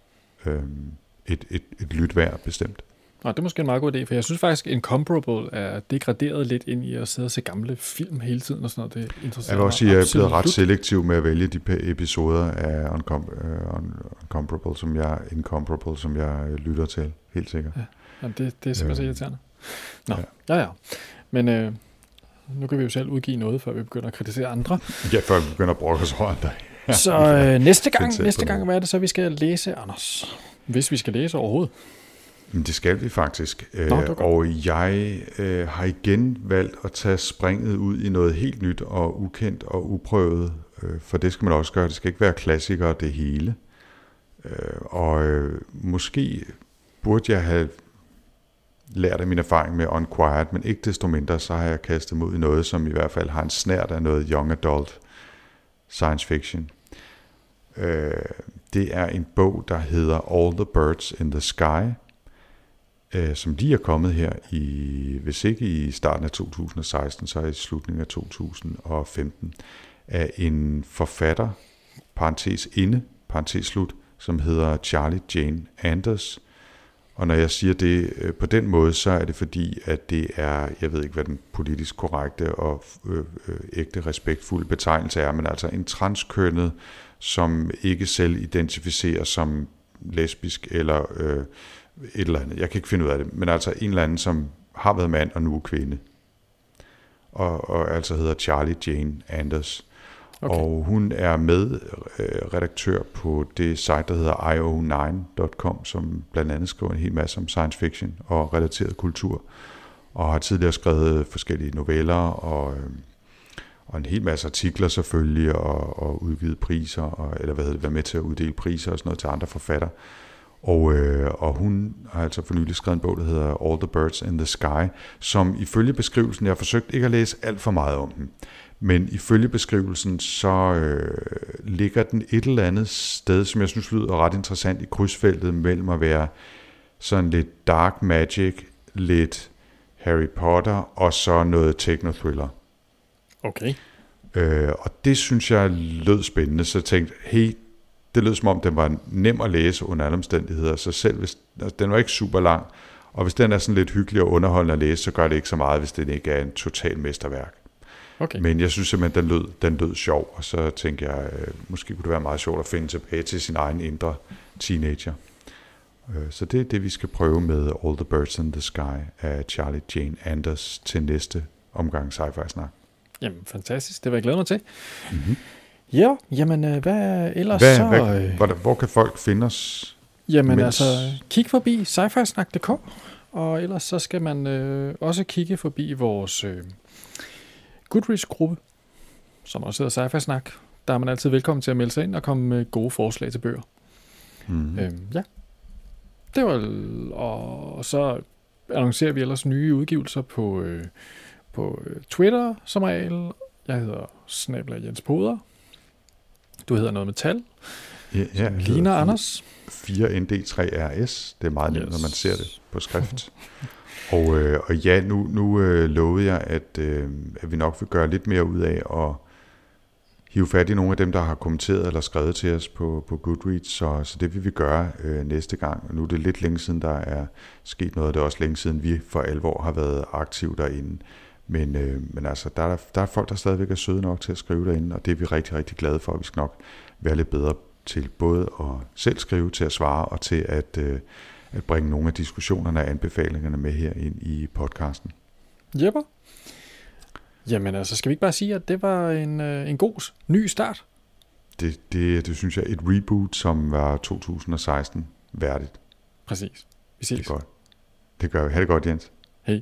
øh, et, et, et lyt værd bestemt. Og det er måske en meget god idé, for jeg synes faktisk, en Comparable er degraderet lidt ind i at sidde og se gamle film hele tiden og sådan noget. Det er interessant. Jeg vil også sige, at jeg er blevet ret selektiv med at vælge de episoder af Uncom- uh, Uncomparable, som jeg, Incomparable, som jeg øh, lytter til, helt sikkert. Ja, Jamen, det, det er simpelthen øh, irriterende. Nå, ja, ja. ja. Men øh, nu kan vi jo selv udgive noget, før vi begynder at kritisere andre. Ja, før vi begynder at brokke os over andre. Ja. Så øh, næste gang, næste gang, hvad er det så, vi skal læse, Anders? Hvis vi skal læse overhovedet. Det skal vi faktisk. Nå, og jeg øh, har igen valgt at tage springet ud i noget helt nyt og ukendt og uprøvet. Øh, for det skal man også gøre. Det skal ikke være klassikere det hele. Øh, og øh, måske burde jeg have lært af min erfaring med Unquiet, men ikke desto mindre, så har jeg kastet mod i noget, som i hvert fald har en snært af noget young adult science fiction. Øh, det er en bog, der hedder All the Birds in the Sky, øh, som lige er kommet her i, hvis ikke i starten af 2016, så i slutningen af 2015, af en forfatter, parentes inde, parentes slut, som hedder Charlie Jane Anders. Og når jeg siger det øh, på den måde, så er det fordi, at det er, jeg ved ikke, hvad den politisk korrekte og øh, øh, ægte respektfulde betegnelse er, men altså en transkønnet, som ikke selv identificerer som lesbisk eller øh, et eller andet. Jeg kan ikke finde ud af det. Men altså en eller anden, som har været mand og nu er kvinde. Og, og altså hedder Charlie Jane Anders. Okay. Og hun er med øh, redaktør på det site, der hedder io9.com, som blandt andet skriver en hel masse om science fiction og relateret kultur. og har tidligere skrevet forskellige noveller og, øh, og en hel masse artikler selvfølgelig, og, og udgivet priser, og, eller hvad hedder det, været med til at uddele priser og sådan noget til andre forfattere. Og, øh, og hun har altså for nylig skrevet en bog, der hedder All the Birds in the Sky, som ifølge beskrivelsen, jeg har forsøgt ikke at læse alt for meget om den, men ifølge beskrivelsen, så øh, ligger den et eller andet sted, som jeg synes lyder ret interessant i krydsfeltet mellem at være sådan lidt dark magic, lidt Harry Potter og så noget techno-thriller. Okay. Øh, og det synes jeg lød spændende, så jeg tænkte, hey, det lød som om, den var nem at læse under alle omstændigheder, så selv hvis, altså, den var ikke super lang, og hvis den er sådan lidt hyggelig og underholdende at læse, så gør det ikke så meget, hvis den ikke er en total mesterværk. Okay. Men jeg synes simpelthen, den lød, den lød sjov, og så tænker jeg, øh, måske kunne det være meget sjovt at finde tilbage til sin egen indre teenager. Øh, så det er det, vi skal prøve med All the Birds in the Sky af Charlie Jane Anders til næste omgang sci-fi snak. Jamen, fantastisk. Det vil jeg glæde mig til. Mm-hmm. Ja, jamen, øh, hvad ellers Hvad, så... hvad, øh, hvor, hvor kan folk finde os? Jamen mens- altså, kig forbi sci og ellers så skal man øh, også kigge forbi vores øh, Goodreads-gruppe, som også hedder sci snak Der er man altid velkommen til at melde sig ind og komme med gode forslag til bøger. Mm. Øhm, ja. Det var, og så annoncerer vi ellers nye udgivelser på, øh, på øh, Twitter som regel. Jeg hedder Snabla Jens Poder. Du hedder noget med tal. Ja, ja, Ligner Anders. 4ND3RS. Det er meget nemt, Yes. når man ser det på skrift. og, øh, og ja, nu, nu øh, lovede jeg, at, øh, at vi nok vil gøre lidt mere ud af at hive fat i nogle af dem, der har kommenteret eller skrevet til os på, på Goodreads. Så, så det vil vi gøre øh, næste gang. Nu er det lidt længe siden, der er sket noget. Det er også længe siden, vi for alvor har været aktive derinde. Men, øh, men altså, der er, der er folk, der stadigvæk er søde nok til at skrive derinde, og det er vi rigtig, rigtig glade for. Vi skal nok være lidt bedre til både at selv skrive, til at svare og til at, øh, at bringe nogle af diskussionerne og anbefalingerne med her ind i podcasten. Jepper. Jamen altså, skal vi ikke bare sige, at det var en, øh, en god ny start? Det, det, det synes jeg er et reboot, som var 2016 værdigt. Præcis. Vi Det er ses. godt. Det gør vi. Ha' det godt, Jens. Hej.